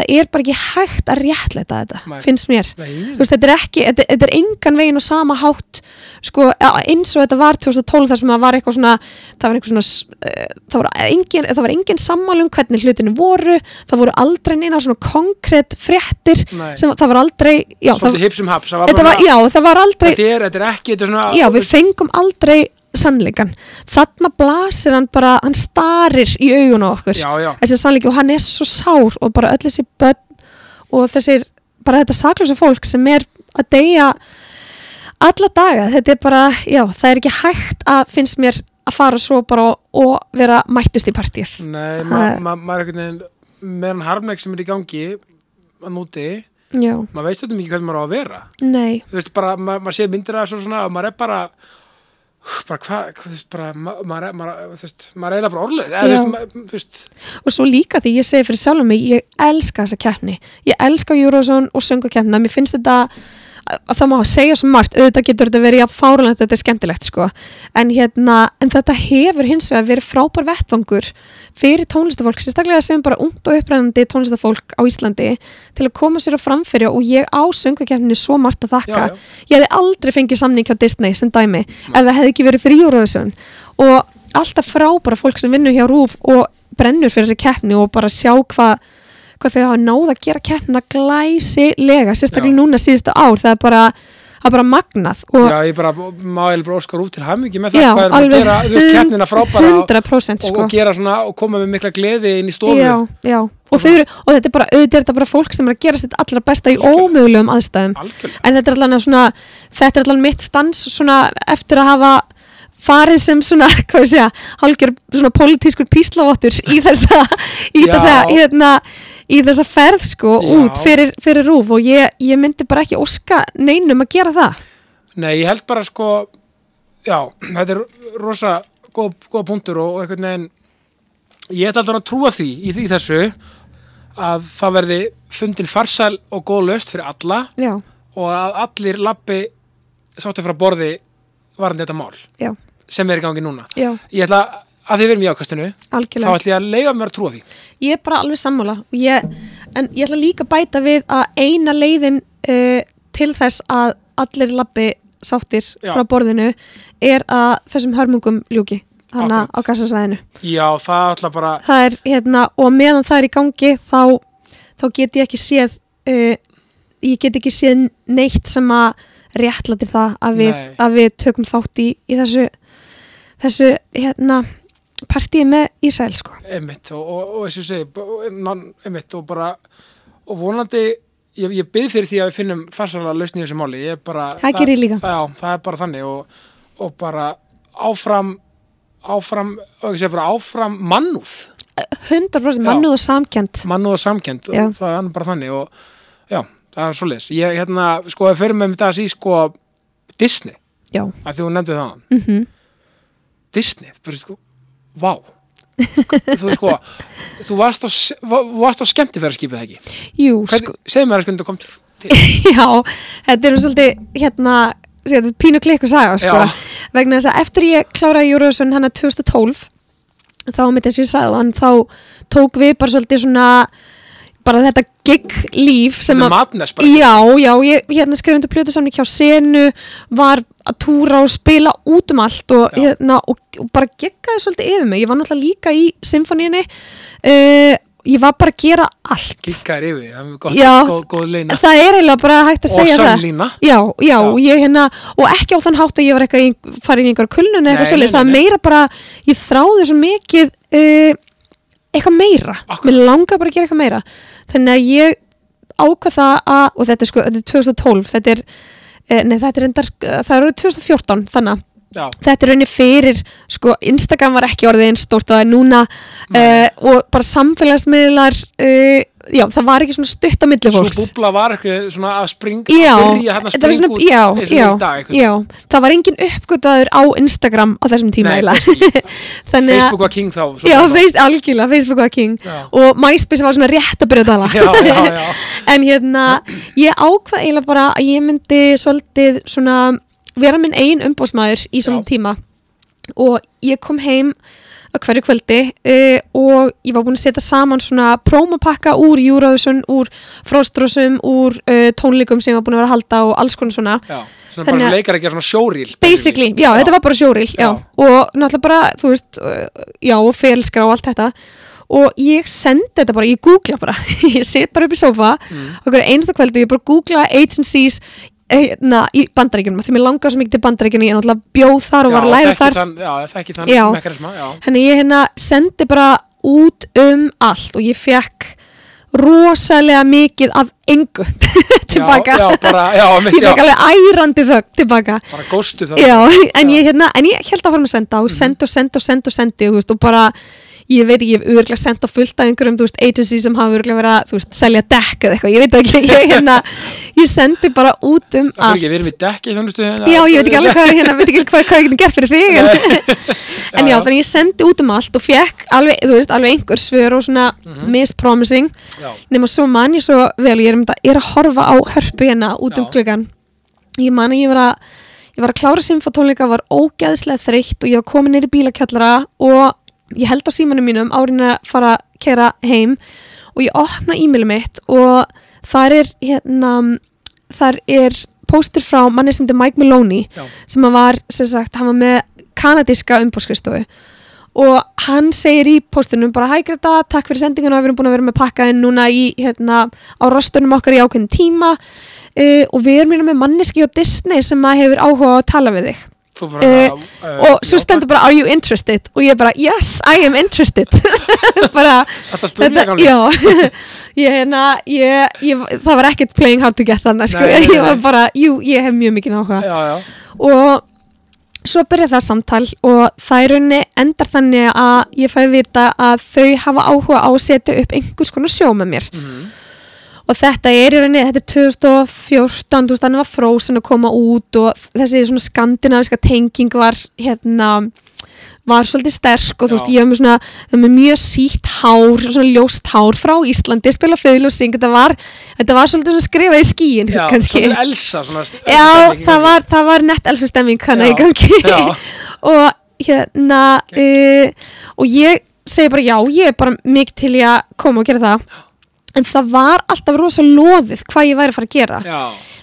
Speaker 2: það er bara ekki hægt að réttleita þetta
Speaker 1: Nei.
Speaker 2: finnst mér veist, þetta er ekki, þetta, þetta er engan veginn á sama hátt sko, eins og þetta var 2012 þar sem það var eitthvað svona það var eitthvað svona uh, það var engin, það var engin sammál um hvernig hlutinu voru það voru aldrei neina svona konkrétt fréttir sem það var aldrei já, það,
Speaker 1: haps það var
Speaker 2: var, já, það var aldrei
Speaker 1: þetta er, þetta er ekki, þetta er svona
Speaker 2: já, við fengum aldrei sannleikan þarna blasir hann bara, hann starir í augun á okkur.
Speaker 1: Já, já,
Speaker 2: þessi sannleiki og hann er svo sár og bara öll þessi börn og þessir, bara þetta saklösa fólk sem er að deyja alla daga, þetta er bara já, það er ekki hægt að finnst mér að fara svo bara og, vera mættust í partír
Speaker 1: nei,
Speaker 2: Það-
Speaker 1: maður ma, ma er einhvern veginn með hann harmleik sem er í gangi að núti, maður veist þetta mikið hvernig maður á að vera.
Speaker 2: Nei,
Speaker 1: þú veist bara, ma maður sé myndir og svona og maður er bara bara hvað, þú veist, bara ma- maður, veist, maður er eiginlega bara orðlega ma-
Speaker 2: og svo líka því ég segi fyrir sjálfum mig ég elska þessa keppni, ég elska Eurovision og söngukeppnina, mér finnst þetta að það má segja svo margt, auðvitað getur þetta verið að fáralegt, þetta er skemmtilegt sko. En hérna, en þetta hefur hins vegar verið frábær vettvangur fyrir tónlistafólk, sérstaklega sem bara ungt og upprænandi tónlistafólk á Íslandi til að koma sér á framfyrir og ég á söngukeppninu svo margt að þakka.
Speaker 1: Já, já.
Speaker 2: ég hefði aldrei fengið samning hjá Disney sem dæmi ef það hefði ekki verið fyrir Eurovision. Og alltaf frábæra fólk sem vinnur hjá RÚF og brennur fyrir þessi keppni og bara sjá hvað hvað þau hafa náð að gera keppnina glæsilega, sérstaklega núna síðustu ár það er bara, það er bara magnað og
Speaker 1: já, ég bara, ég bara óskar út til hamingi með það,
Speaker 2: Já,
Speaker 1: hvað er að gera, keppnina frábæra og,
Speaker 2: 100%
Speaker 1: og,
Speaker 2: sko.
Speaker 1: og gera svona, og koma með mikla gleði inn í stofu,
Speaker 2: já, já. Og, eru, og þetta er bara, auðvitað er þetta bara fólk sem er að gera sitt allra besta í ómögulegum aðstæðum.
Speaker 1: Algjörlega,
Speaker 2: en þetta er allan svona þetta er allan mitt stans svona eftir að hafa farið sem svona, (laughs) hvað ég segja, hálgjör svona pólitískur píslavottur í þessa í þessa, hérna í þessa ferð sko
Speaker 1: Já.
Speaker 2: út fyrir, fyrir rúf og ég, ég myndi bara ekki óska neinum að gera það
Speaker 1: nei, ég held bara sko, já, þetta er rosa góð, góð punktur og, og einhvern veginn, ég ætla alltaf að trúa því í því þessu, að það verði fundin farsæl og góð löst fyrir alla
Speaker 2: já,
Speaker 1: og að allir lappi sáttu frá borði varandi þetta mál
Speaker 2: já,
Speaker 1: sem er í gangi núna.
Speaker 2: já,
Speaker 1: Ég ætla að þið verum í ákastinu, þá
Speaker 2: algjörlega
Speaker 1: ætla ég að leiða mér að trúa því.
Speaker 2: ég er bara alveg sammála ég, en ég ætla líka að bæta við að eina leiðin uh, til þess að allir labbi sáttir
Speaker 1: Já.
Speaker 2: frá borðinu er að þessum hörmungum ljúki á
Speaker 1: Akkurat.
Speaker 2: gassasvæðinu
Speaker 1: Já, það ætla bara,
Speaker 2: það er hérna og meðan það er í gangi þá, þá get ég ekki séð uh, ég get ekki séð neitt sem að réttlatir það að við,
Speaker 1: Nei.
Speaker 2: að við tökum þátt í, í þessu þessu hérna partíi með Ísrael sko.
Speaker 1: Einmitt og, og, og eins og ég segi, einmitt og bara, og vonandi, ég, ég byrð fyrir því að við finnum farsala lausn í þessu máli, ég bara,
Speaker 2: Það gerir ég líka.
Speaker 1: Það, já, það er bara þannig og, og bara áfram, áfram, bara áfram mannúð,
Speaker 2: 100%
Speaker 1: Já.
Speaker 2: mannúð og samkjönd
Speaker 1: mannúð og og það er bara þannig og já, það er svoleiðis. Ég, hérna, sko, við fyrir með þetta að sí, sko, Disney,
Speaker 2: já,
Speaker 1: að því hún nefndi það,
Speaker 2: mm
Speaker 1: Disney, bara sko, vá. Þú sko þú varst á, á skemmtifæraskipið það ekki?
Speaker 2: Jú, sko,
Speaker 1: segðu mér að sko kom til. (laughs)
Speaker 2: Já þetta er nú svolítið hérna þetta er pínu klikku saga sko. Vegna þess að eftir ég kláraði Eurovision hann 2012 þá mitt eins og ég sagði hann þá tók við bara svolítið svona bara þetta gig líf sem að Já, já, ég hérna skrifandi plötu samning hjá senu, var að túra og spila út um allt og, hérna, og, og bara geggaði svolítið yfir mig. Ég var náttúrulega líka í symfóníinni, uh, ég var bara að gera allt.
Speaker 1: Kikkaðir yfir, það er gott,
Speaker 2: Já.
Speaker 1: góð, góð leina
Speaker 2: Það er eiginlega bara hægt að
Speaker 1: og
Speaker 2: segja það.
Speaker 1: sannlína
Speaker 2: Já, já, ég hérna, og ekki á þann hátt að ég var eitthvað í, farið í einhver kulnun eða eitthvað svolítið, það er meira bara, ég þráði svo mikið uh, eitthvað meira,
Speaker 1: Akkurat.
Speaker 2: mér langar bara að gera eitthvað meira, þannig að ég ákvað það að, og þetta er sko, þetta er 2012, þetta er, uh, nei þetta er endar, það er árið 2014, þannig
Speaker 1: Já,
Speaker 2: þetta er rauninni fyrir, sko, Instagram var ekki orðið eins stórt og það er núna uh, og bara samfélagsmiðlar, uh, já, það var ekki svona stutt á milli
Speaker 1: svo
Speaker 2: fólks.
Speaker 1: búbla var eitthvað svona að springa
Speaker 2: Já,
Speaker 1: að byrja hérna að springa
Speaker 2: svona,
Speaker 1: út
Speaker 2: já,
Speaker 1: eins og
Speaker 2: já,
Speaker 1: í dag einhvern
Speaker 2: já, það var engin uppgötaður á Instagram á þessum tíma (laughs) að,
Speaker 1: Facebook var king þá svo
Speaker 2: já, feist, algjörlega, Facebook var king
Speaker 1: Já.
Speaker 2: og MySpace var svona rétt að byrja að tala.
Speaker 1: já, já, já, (laughs)
Speaker 2: en hérna, ég ákvað eiginlega bara að ég myndi svolítið svona vera minn eigin umbóðsmaður í svona
Speaker 1: Já.
Speaker 2: tíma og ég kom heim á hverju kvöldi uh, og ég var búin að setja saman svona prómapakka úr Eurovision, úr Frostrósum, úr uh, tónleikum sem ég var búin að vera að halda og alls konar svona
Speaker 1: já svona
Speaker 2: Þannig
Speaker 1: bara
Speaker 2: að-
Speaker 1: leikar að gera svona sjóríl
Speaker 2: basically, já, þetta var bara sjóril já.
Speaker 1: Já.
Speaker 2: og náttúrulega bara, þú veist uh, já, og felskrá og allt þetta og ég sendi þetta bara, ég googla bara (laughs) ég set bara upp í sofa
Speaker 1: Mm.
Speaker 2: okkur einsta kvöldu, ég bara googla agencies eh, na, í bandaríkjunum því mér langaði svo mikið til bandaríkjunum ég náttúrulega bjóð þar og var að læra þar.
Speaker 1: þann, já, þekki þann
Speaker 2: Já.
Speaker 1: mekanisma já,
Speaker 2: þannig ég hérna sendi bara út um allt og ég fekk rosalega mikið af engu (laughs) tilbaka.
Speaker 1: Já, já, bara, já,
Speaker 2: ég
Speaker 1: já,
Speaker 2: fekk alveg ærandi þögg tilbaka.
Speaker 1: Bara góstu
Speaker 2: Já, en
Speaker 1: Já.
Speaker 2: hérna, en ég held að fara með að senda og sendi og sendi og sendi og sendi og, þú veist, og bara, ég veit ekki, ég hef örgulega sendt á fullt af einhverjum, þú veist, agency sem hafa örgulega verið að, þú veist, selja dekk eða eitthvað, ég veit ekki, ég, hérna, ég sendi bara út um
Speaker 1: Það er
Speaker 2: allt.
Speaker 1: ekki, við erum í dekki þjónustu hérna.
Speaker 2: Já, ég veit ekki alveg hvað, hérna, veit ekki hvað, hvað ég geti gert fyrir þig, en, (laughs) en já,
Speaker 1: já.
Speaker 2: þannig ég sendi út um allt og fekk alveg, þú veist, alveg einhver svör og svona
Speaker 1: Mhm.
Speaker 2: mispromising,
Speaker 1: Já,
Speaker 2: nema svo man ég svo vel, ég er, um þetta, er að horfa á hörpu hérna út um klukkan ég man að ég var að ég var að klára symfotónleika, var ógeðslega þreytt og ég var komin neyri bílakjallara og ég held á símanum mínum árin að fara að kera heim og ég opna e-mailið mitt og þar er hérna þar er póstur frá manni sem þetta Mike Maloney
Speaker 1: já,
Speaker 2: sem var, sem sagt, hann var með kanadíska umbóðskristofu og hann segir í póstunum bara hæ Greta, takk fyrir sendinguna, við erum búin að vera með pakkaðin núna í, hérna, á rostunum okkar í ákveðin tíma uh, og við erum hérna með manneski á Disney sem að hefur áhuga á að tala við þig
Speaker 1: bara
Speaker 2: Eh,
Speaker 1: uh,
Speaker 2: og svo stendur bara, are you interested? og ég bara, yes, I am interested. (laughs) Bara,
Speaker 1: Þetta spurði ég (laughs)
Speaker 2: ég, hérna, ég, ég, það var ekkert playing how to get þannig, sko, (laughs) ég var bara jú, ég hef mjög mikið áhuga.
Speaker 1: Já, já,
Speaker 2: og svo byrja það samtal og það er rauninni endar þannig að ég fæ vita að þau hafa áhuga á að setja upp einhvers konar sjó með mér.
Speaker 1: Mhm,
Speaker 2: og þetta er í rauninni, þetta er 2014 þú veist, þannig var Frozen að koma út og þessi svona skandinaviska tenging var hérna var svolítið sterk og þú veist, ég hef með svona var með mjög sítt hár, svona ljóst hár frá Íslandi, spila syng þetta var, þetta var svolítið svona skrifað í skíin
Speaker 1: já
Speaker 2: kannski.
Speaker 1: Svolítið Elsa svona,
Speaker 2: Já, það var, það var nett elsu stemming gangi.
Speaker 1: já. (laughs)
Speaker 2: og hérna uh, og ég segi bara já, ég er bara mikið til að koma og gera það en það var alltaf rosa loðið hvað ég væri að fara að gera.
Speaker 1: Já,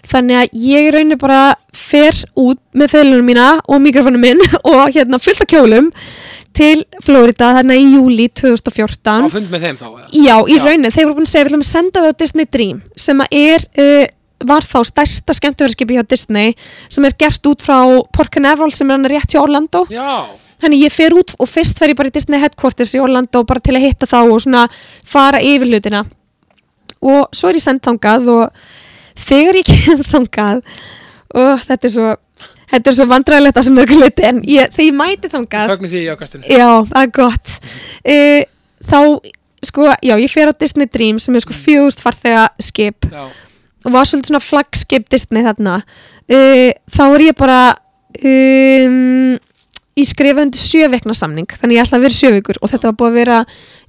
Speaker 2: þannig að ég raunir bara fer út með feilunum mína og mikrofónum minn (laughs) og hérna fullt af kjólum til Florida þarna í júli 2014
Speaker 1: á fund með þeim þá eða?
Speaker 2: Já, í
Speaker 1: Já.
Speaker 2: raunin, þeir voru búin að segja við ætlum að senda það á Disney Dream sem að er, uh, var þá stærsta skemmtöfarskipi hjá Disney sem er gert út frá Port Canaveral sem er hann rétt hjá Orlando.
Speaker 1: Já,
Speaker 2: þannig ég fer út og fyrst fer ég bara í Disney Headquarters í Orlando bara til að hitta þá og svona fara yfir hlutina og svo er ég sendt þangað og þegar ég (laughs) kemur þangað og þetta er svo þetta er svo vandræðilegt að sem mörgur hluti en ég, þegar ég mæti þangað
Speaker 1: fögnu því í ákastinu.
Speaker 2: Já, það er gott. Uh, Þá, sko, já, ég fer á Disney Dream sem er sko fjögust farþega skip.
Speaker 1: Já,
Speaker 2: og var svolítið svona flaggskip Disney þarna. Uh, Þá er ég bara um, í skrifa undir sjöveikna samning þannig ég ætla að vera sjövikur og þetta var búið að vera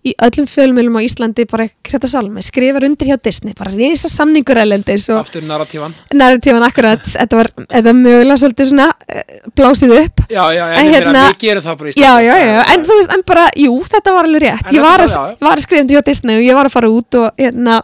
Speaker 2: í öllum fjölmjölum á Íslandi bara kreta salmi, skrifar undir hjá Disney bara reysa samningur elendis
Speaker 1: aftur narratívan
Speaker 2: narratífan akkurat. Þetta var, var mögulega svolítið svona uh, blásið upp.
Speaker 1: Já, já, en
Speaker 2: En hérna-
Speaker 1: við gerum það bara í
Speaker 2: já,
Speaker 1: Íslandi.
Speaker 2: já, já, en þú veist, en bara, jú, þetta var alveg rétt,
Speaker 1: En
Speaker 2: ég var
Speaker 1: já, já.
Speaker 2: var að skrifa undir hjá Disney og ég var að fara út og hérna,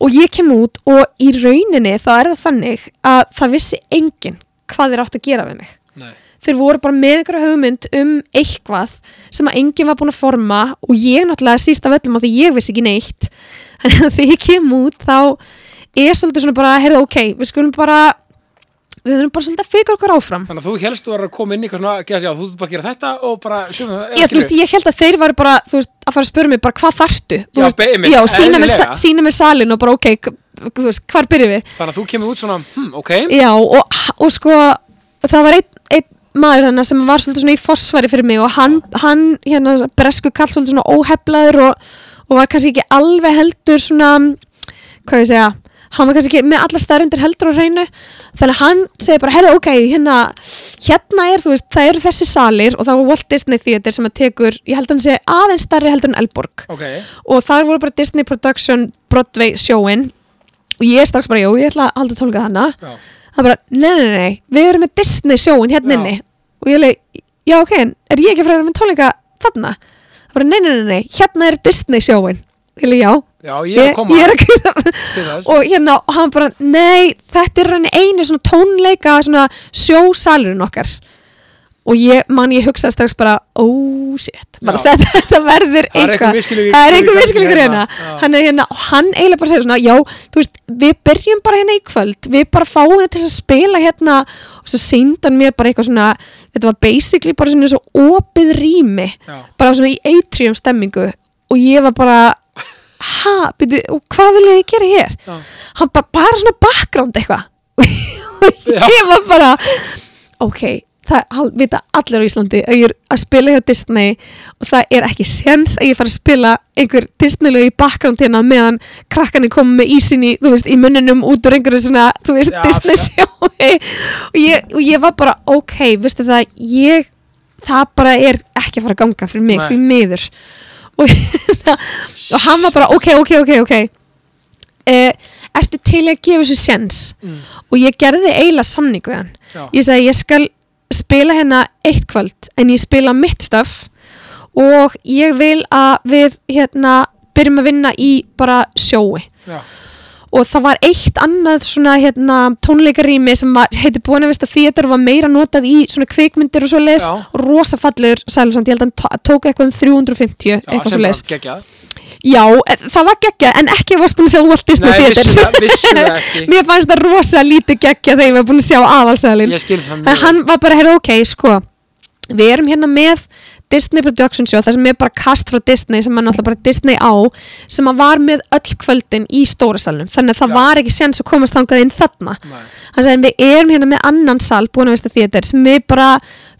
Speaker 2: og ég kem út og í rauninni þá er það þannig að það vissi enginn hvað þeir átt að gera við mig.
Speaker 1: Nei,
Speaker 2: þeir voru bara með einhverja hugmynd um eitthvað sem að enginn var búin að forma og ég náttúrulega síst af öllum á því ég vissi ekki neitt. (laughs) Þannig að þegar ég kem út þá er svolítið svona bara, heyrðu, ok, við skulum bara við þurfum bara svolítið að fikra okkur áfram.
Speaker 1: Þannig að þú helst þú var að koma inn í eitthvað svona, já, þú bara að gera þetta og bara sjöfum
Speaker 2: Já, þú veist, ég held að þeir varu bara, veist, að fara að spura mig bara hvað þartu
Speaker 1: Já,
Speaker 2: já sína, með, sína með salin og bara, ok, hvar byrjum við?
Speaker 1: Þannig að þú kemur út svona, hm, ok,
Speaker 2: Já, og, og sko, það var einn ein maður hérna sem var svolítið svona í forsvari fyrir mig og hann, hann hérna, bresku kall svolítið svona óheflaður og, og var kannski ekki alveg heldur svona, hvað ég segja, hann var kannski ekki með alla staðrindir heldur á hreinu. Þannig að hann segir bara, herra, ok, hérna hérna er, þú veist, það eru þessi salir og það var Walt Disney Theater sem að tekur ég held að hann segi aðeins starri heldur en Elborg.
Speaker 1: Ok,
Speaker 2: og þar voru bara Disney Production Broadway sjóin. Og ég strax bara, jú, ég ætla að halda tólka þannig það bara, nei, nei, nei, við erum með Disney sjóin hérna inni og ég leik, já, ok, er ég ekki að fara með tónleika þarna? Það bara, nei, nei, nei, nei, hérna er Disney sjóin ég leik, já,
Speaker 1: já, ég er að koma.
Speaker 2: ég er að koma. Og hérna, og hann bara, nei, þetta er hann einu svona tónleika svona sjósalurinn okkar og ég, mann, ég hugsaði strax bara oh shit, bara þetta, þetta (laughs) verður
Speaker 1: er
Speaker 2: eitthvað. það er einhver miskilningur hérna.
Speaker 1: Já.
Speaker 2: hann er hérna, og hann eiginlega bara segir svona já, þú veist, við byrjum bara hérna í kvöld. Við bara fáum þetta til að spila hérna. Og svo hann mér bara eitthvað svona þetta var basically bara svona svo opið rými
Speaker 1: Já,
Speaker 2: bara svona í atrium stemmingu. Og ég var bara ha, byrju, og hvað viljið þið gera hér?
Speaker 1: Já,
Speaker 2: hann bara, bara svona background eitthvað. (laughs) Og ég var bara ok, það vita allir á Íslandi að ég er að spila hjá Disney og það er ekki sens að ég fara að spila einhver Disney-lög í backgroundina meðan krakkarnir koma með ísin í, þú veist, í munninum út úr einhverju svona, þú veist,
Speaker 1: Já,
Speaker 2: Disney sjói og og ég var bara, ok, veistu það, ég það bara er ekki að fara að ganga fyrir mig,
Speaker 1: Nei.
Speaker 2: fyrir miður og, og hann var bara, ok, ok, ok, ok eh, ertu til að gefa þessu sens
Speaker 1: Mm.
Speaker 2: og ég gerði eiginlega samning við hann
Speaker 1: Já.
Speaker 2: ég sagði ég skal spila hérna eitt kvöld en ég spila mitt stöf og ég vil að við hérna byrjum að vinna í bara sjói
Speaker 1: Já.
Speaker 2: Og það var eitt annað svona hérna tónleikarými sem var, heitir búin að vista þétur var meira notað í svona kvikmyndir og svo leis
Speaker 1: Já.
Speaker 2: rosa fallur sælum ég held að hann tó- tók eitthvað um 350
Speaker 1: Já,
Speaker 2: eitthvað svo
Speaker 1: geggjað.
Speaker 2: Já, það var geggjað en ekki að varst búin að sjá Walt Disney
Speaker 1: Nei,
Speaker 2: Theater.
Speaker 1: vissulega, vissulega ekki. (laughs)
Speaker 2: Mér fannst það rosa lítið geggjað þegar ég var búin að sjá aðalsælin
Speaker 1: Ég skil það
Speaker 2: en
Speaker 1: mjög
Speaker 2: hann var bara, heyrðu, ok, sko við erum hérna með Disney Production Show það sem er bara kast frá Disney sem er náttúrulega bara Disney á sem að var með öll kvöldin í stóra salnum. Þannig að það
Speaker 1: Já.
Speaker 2: var ekki séns að komast þangað inn þarna. Hann sagði við erum hérna með annan sal búin að veist að þetta sem við bara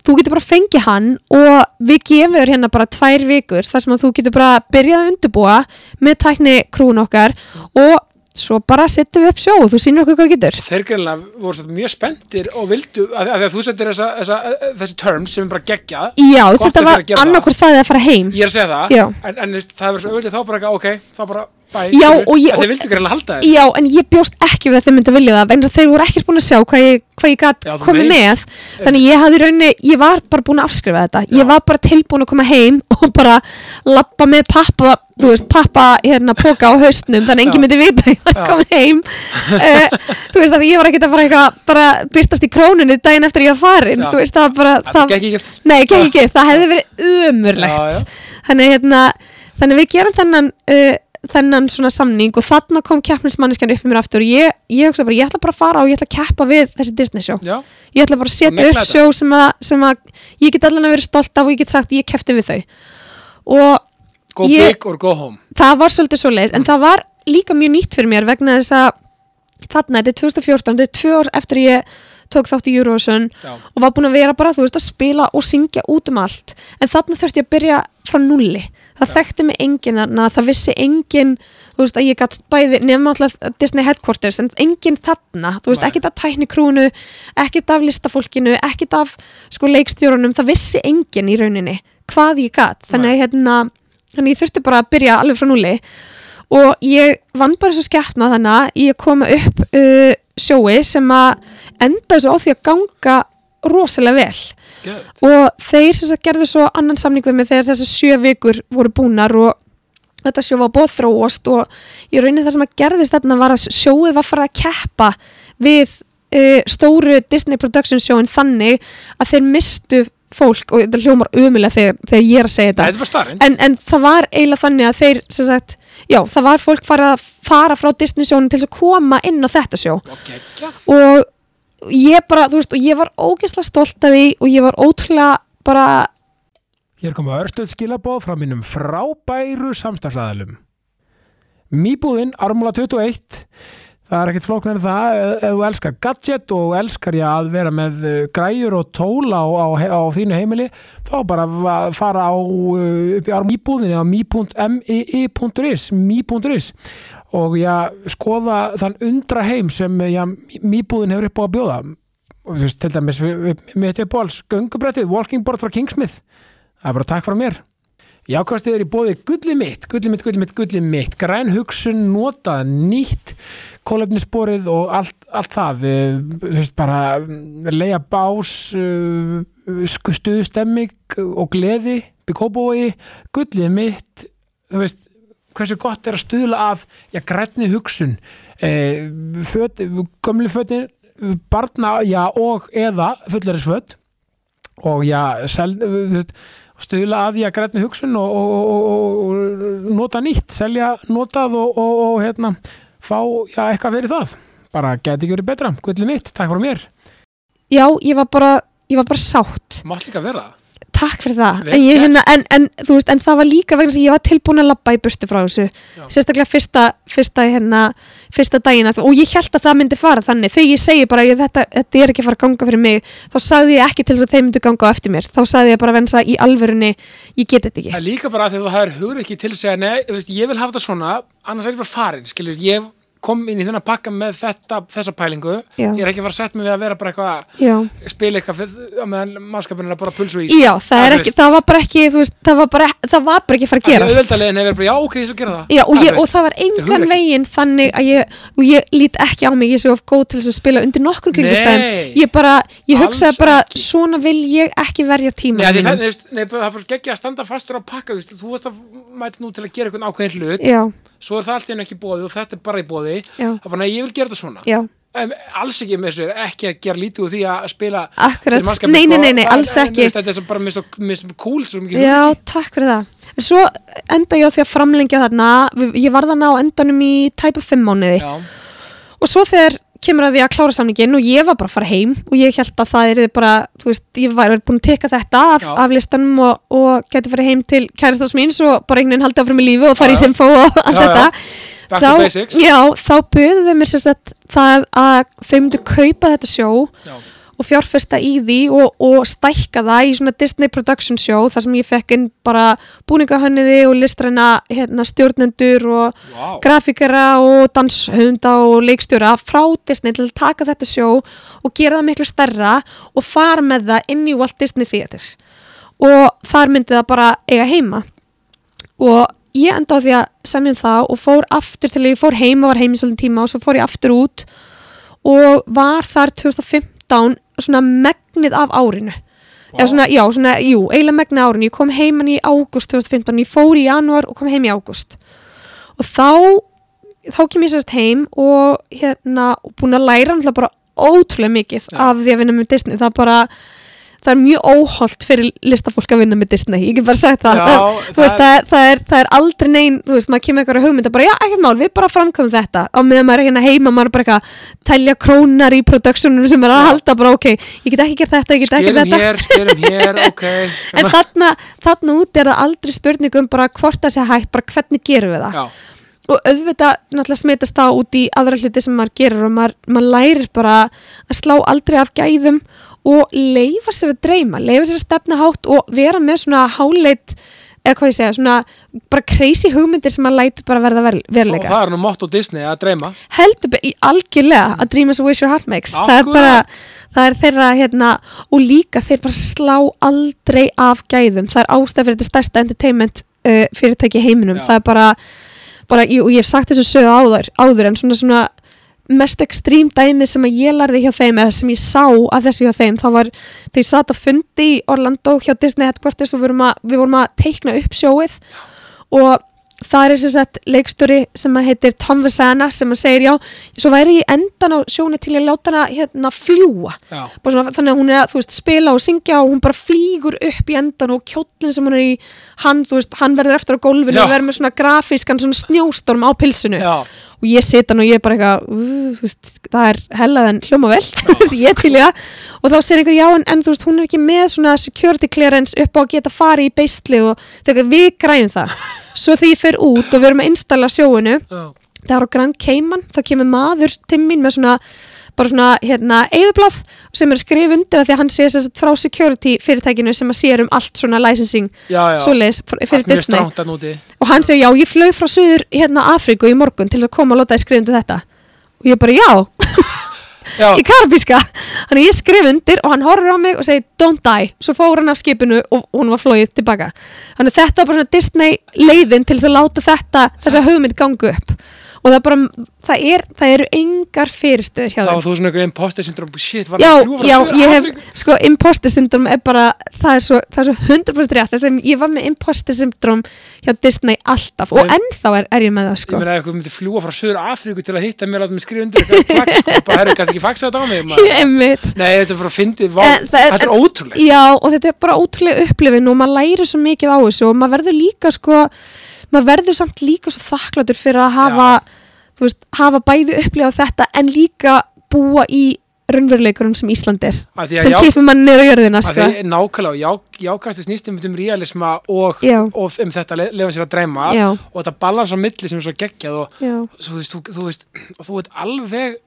Speaker 2: þú getur bara fengið hann og við gefum þér hérna bara tvær vikur þar sem að þú getur bara byrjað að undirbúa með tækni krún okkar og svo bara setjum við upp sjó og þú sýnir okkur hvað getur.
Speaker 1: Þeir greinlega voru mjög spenntir og vildu, að, að, þú settir þessa, þessa, þessi terms sem er bara geggjað.
Speaker 2: Já, þetta var annarkur það. að fara heim.
Speaker 1: Ég er að segja það,
Speaker 2: Já.
Speaker 1: en, en það verður svo auðvitað þá bara eitthvað, ok, þá bara
Speaker 2: Já, og ég-
Speaker 1: En Þeir vildu greinlega halda þér
Speaker 2: Já, en ég bjóst ekki við að þeir myndi að vilja það að þeir voru ekkert búin að sjá hvað ég, hvað ég
Speaker 1: þú
Speaker 2: komið með. Þannig ég hafði í rauninni, ég var bara búin að afskrifa þetta.
Speaker 1: Já.
Speaker 2: ég var bara tilbúin að koma heim (laughs) og bara lappa með pappa þú veist, pappa hérna póka á haustnum þannig að enginn
Speaker 1: Já.
Speaker 2: myndi vita að ég var komin heim. Uh, þú veist, þannig ég var ekkert að fara eitthvað bara byrtast í krónunni daginn eftir ég var farin
Speaker 1: Já.
Speaker 2: þú veist, það bara
Speaker 1: Það ekki.
Speaker 2: Nei, ekki það hérna, þannig við gerum þennan uh, þennan svona samning og þarna kom keppnismanneskjan upp í mér aftur og ég, ég hugsa bara, ég ætla bara að fara og ég ætla að keppa við þessi Disney
Speaker 1: Já,
Speaker 2: ég ætla bara að setja upp sjó sem að, sem að ég get allan að vera stolt af og ég get sagt ég keppti við þau. Og
Speaker 1: go
Speaker 2: Ég-
Speaker 1: big or go home.
Speaker 2: Það var svolítið svo leiðis en það var líka mjög nýtt fyrir mér vegna þess að þarna, þetta er 2014, þetta er tvö ár eftir ég tók þátt í Eurovision
Speaker 1: Já,
Speaker 2: og var búin að vera bara, þú veist, að spila og syngja út um allt, en þarna þurfti ég að byrja frá nulli, það þekkti mig enginn þarna, það vissi enginn þú veist, að ég gætt bæði, nefnum alltaf Disney Headquarters, en enginn þarna þú veist, ekkert af tæknikrúnu ekkert af listafólkinu, ekkert af sko leikstjórunum, það vissi enginn í rauninni hvað ég gætt, þannig að hérna, þannig ég þurfti bara að byrja alveg frá nulli og ég vann bara svo skeppna þannig að ég koma upp uh, sjói sem að enda svo á því að ganga rosalega vel
Speaker 1: geð
Speaker 2: og þeir sem sagt gerðu svo annan samning við mig þegar þessar sjö vikur voru búnar og þetta sjó var bóð þróast og ég raunin það sem að gerðist þarna var að sjóið var farið að keppa við uh, stóru Disney Production sjóin þannig að þeir mistu fólk og þetta hljómar umulega þegar, þegar ég er að segja þetta.
Speaker 1: Starrend
Speaker 2: en, en það var eiginlega þannig að þeir sem sagt, já, það var fólk farið að fara frá Disney sjónum til að koma inn á þetta sjó.
Speaker 1: Og geggjað
Speaker 2: og ég bara, þú veist, og ég var ógeðslega stolt af því og ég var ótrúlega bara,
Speaker 1: Hér koma örstuð skilabóð frá mínum frábæru samstagsæðalum. Mýbúðin, Armúla 21, það er ekkert flóknar en það, ef þú elskar gadget og elskar ég að vera með uh, græjur og tól á, á, á þínu heimili, þá bara fara á, uh, í Mýbúðinni á mi.is, mi.is og já, skoða þann undra heim sem já, Mýbúðin hefur upp á að bjóða. Og til dæmis, þetta er bóls, göngubrettið, walking board frá Kingsmith. Það er bara takk frá mér. Jákvæmstið er í bóði gulli mitt, gulli mitt, gulli mitt, gulli mitt, græn hugsun, notað, nýtt, kólefnisborið og allt, allt það, eh, þú veist bara, mm, leia bás, uh, stuðstemming og gleði, byggkópói, gulli mitt, þú veist, hversu gott er að stuðla að, já, grænni hugsun, eh, föt, gömlu fötin, barna, já, og eða fullarisföt og já, sel, þú veist, stuðla að því að grænni hugsun og, og, og, og, nota nýtt, selja notað og, og, og hérna, fá já, eitthvað fyrir það. Bara geti ekki verið betra, gullið mitt, takk fyrir mér.
Speaker 2: já, ég var bara ég var bara sátt
Speaker 1: Mátt líka vera það.
Speaker 2: Takk fyrir það. En, ég, hérna, en, en, veist, en það var líka vegna sem ég var tilbúin að labba í burtu frá þessu.
Speaker 1: Já.
Speaker 2: sérstaklega fyrsta, fyrsta, hérna, fyrsta dagina og ég held að það myndi fara þannig. Þegar ég segi bara ég, þetta, þetta er ekki að fara að ganga fyrir mig þá sagði ég ekki til þess að þeim myndi ganga á eftir mér. Þá sagði ég bara vensa í alvörunni ég get þetta ekki.
Speaker 1: Það er líka bara að þú hefur hugur ekki til að segja nei, ég vil hafa þetta svona annars er ég bara farin, skilur, ég kom inn í þennan pakka með þetta, þessa pælingu
Speaker 2: Já.
Speaker 1: ég er ekki að fara að setja mig við að vera bara eitthvað spila eitthvað fyrir- á meðan mannskapin er að bara pulsu í
Speaker 2: Já, það, er ekki, það var bara ekki, veist, það var bara, það var bara ekki að fara að gerast.
Speaker 1: auðveldalegin hefur bara, já ok, ég skal gera það
Speaker 2: Já, og, ég, og það var
Speaker 1: er
Speaker 2: engan veginn þannig að ég, ég lít ekki á mig, ég sé of góð til þess að spila undir nokkur kringustæðum.
Speaker 1: Nei.
Speaker 2: Ég bara, ég hugsaði bara,
Speaker 1: ekki.
Speaker 2: svona vil ég ekki verja tíma.
Speaker 1: Nei, það, er svo geggja að standa fastur á pakka þú, veist, að mæta nú til að gera eitthvað ákveðin hlut
Speaker 2: Já,
Speaker 1: svo er það allt einu ekki bóði og þetta er bara í bóði það er bara, ég vil gera þetta svona
Speaker 2: já,
Speaker 1: en alls ekki með þessu ekki að gera lítið úr því að spila
Speaker 2: akkurat. Nei, nei,
Speaker 1: sko.
Speaker 2: nei, nei, alls ekki.
Speaker 1: þetta er bara mist cool
Speaker 2: Já, takk fyrir það. En svo enda ég á því að framlengja þarna, ég var þarna á endanum í tæpa fimm mánuði.
Speaker 1: já,
Speaker 2: Og svo þegar kemur að því að klára samningin og ég var bara að fara heim og ég held að það er bara, þú veist, ég var búin að teka þetta af, af listanum og, og geti farið heim til kærastans míns og bara einhvern veginn haldi áfram í lífi og fara
Speaker 1: Já,
Speaker 2: í simfó og allt þetta.
Speaker 1: back to basics.
Speaker 2: Já, þá buðu þau mér sagt það að þau myndu kaupa þetta sjó
Speaker 1: já,
Speaker 2: og fjárfesta í því og, og stækka það í svona Disney Production Show þar sem ég fekk inn bara búningahönniði og listræna hérna, stjórnendur og
Speaker 1: wow.
Speaker 2: grafíkara og danshunda og leikstjóra frá Disney til að taka þetta sjó og gera það miklu stærra og fara með það inn í Walt Disney Theater og þar myndi það bara eiga heima og ég enda á því að semja um það og fór aftur til ég fór heim og var heim í svolítið tíma og svo fór ég aftur út og var þar 2015 svona megnið af árinu. Eða svona, já, svona, jú, eiginlega megnið af árinu. Ég kom heiman í ágúst 2015 ég fór í janúar og kom heim í ágúst. Og þá þá kem ég sérst heim og hérna búin að læra náttúrulega bara ótrúlega mikið
Speaker 1: Já.
Speaker 2: af því að vinna með Disney. Það bara það er mjög óholt fyrir listafólk að vinna með Disney, ég get bara sagt það.
Speaker 1: Já, (laughs)
Speaker 2: það, veist, það, er, það, er, það er aldrei neinn þú veist, maður kemur eitthvað hugmynd og bara, já, ekkert mál, við bara framkvæmum þetta. Á meðan maður er hérna heima, maður er bara eitthvað telja krónar í productionum sem er að halda bara, ok, ég get ekki gert þetta, ég get ekki
Speaker 1: skerum
Speaker 2: þetta.
Speaker 1: skerum hér, (laughs) ok
Speaker 2: en þarna, þarna út er það aldrei spurningum bara hvort það sé hægt, bara hvernig gerum við það.
Speaker 1: Já,
Speaker 2: og auðvitað náttúrulega smitast það út í aðra hluti sem maður gerir og maður, maður lærir bara að slá aldrei af gæðum og leifa sér að dreyma, leifa sér að stefna hátt og vera með svona háleit eða hvað ég segja, svona bara crazy hugmyndir sem maður lætur bara verða ver
Speaker 1: og
Speaker 2: veruleika.
Speaker 1: það er nú motto Disney að dreyma
Speaker 2: Heldur be- í algjörlega að dream is a wish your heart makes. Það er
Speaker 1: Akkurat.
Speaker 2: bara, það er þeirra hérna og líka þeir bara slá aldrei af gæðum. Það er ástæð fyrir þetta stærsta entertainment uh, fyrirtæki heiminum.
Speaker 1: Já.
Speaker 2: Það er bara, bara ég, og ég hef sagt þessu sögu áður, áður en svona svona mest ekstrím dæmi sem að ég lærði hjá þeim eða sem ég sá að þessu hjá þeim þá var ég satt að fundi í Orlando hjá Disney Headquarters og við vorum að, við vorum að teikna upp sjóið. Og það er sem sagt leikstjóri sem að heitir Tom Vasana sem að segir já, svo væri ég endan á sjóni til að láta hana hérna fljúa svona, þannig að hún er að veist, spila og syngja og hún bara flýgur upp í endan og kjóllin sem hún er í hann, veist, hann verður eftir á gólfinu
Speaker 1: Já.
Speaker 2: og verður með svona grafískan svona snjóstorm á pilsinu.
Speaker 1: Já,
Speaker 2: og ég sita hann og ég er bara eitthvað veist, það er hellað en hljóma vel. (laughs) Ég til í það. Og þá segir einhver já en, en þú veist, hún er ekki með svona security clearance upp á að geta farið í beisli og þegar við græjum það. (laughs) Svo þegar ég fer út og við erum að installa sjóinu
Speaker 1: já,
Speaker 2: það er á Grand Cayman, þá kemur maður til mín með svona bara svona hérna eigðublað sem er skrif undir að því að hann sé þess að frá security fyrirtækinu sem að sér um allt svona licensing svoleiðis fyrir Disney. og hann segir já ég flög frá Suður hérna Afríku í morgun til að koma og láta þið skrifa undir þetta. Og ég bara já,
Speaker 1: já, (laughs)
Speaker 2: í karabíska. Þannig ég skrif undir og hann horfir á mig og segir don't die, svo fór hann af skipinu og hún var flóið tilbaka. Þannig þetta var bara svona Disney leiðin til þess að láta þetta, þessa hugmynd gangu upp og það bara, það, er, það eru engar fyrirstöður hjá
Speaker 1: þá
Speaker 2: þeim.
Speaker 1: var þú svona eitthvað imposter syndrom shit,
Speaker 2: Já,
Speaker 1: það
Speaker 2: já, ég hef, sko, imposter syndrom er bara, það er svo, það er svo 100% rétt, þegar ég var með imposter syndrom hjá Disney alltaf og ennþá er, er ég með það,
Speaker 1: Ég
Speaker 2: sko.
Speaker 1: meina ef eitthvað myndi fljúa frá Suður Afríku til að hitta mér að mér skrifa undir eitthvað (laughs) sko, bara herru, kannski ekki faxa þetta á mig maður. (laughs) Nei, þetta er bara að
Speaker 2: það er-
Speaker 1: þetta er ótrúlegt.
Speaker 2: Já, og þetta er bara ótrúlega upplifin og maður lærir svo mikið á þessu og maður verður líka, sko, maður verður samt líka svo þakkláttur fyrir að hafa, veist, hafa bæði upplifað þetta en líka búa í raunveruleikurum sem Ísland er
Speaker 1: að því að
Speaker 2: sem
Speaker 1: já,
Speaker 2: kippir mann á jörðina sko.
Speaker 1: nákvæmlega, já, jákvæmst snýst um, realisma og, og um þetta le- lefa sér að dreyma
Speaker 2: Já,
Speaker 1: og þetta balans á milli sem er svo geggjað og svo, þú, veist, þú, þú veist, og þú veit alveg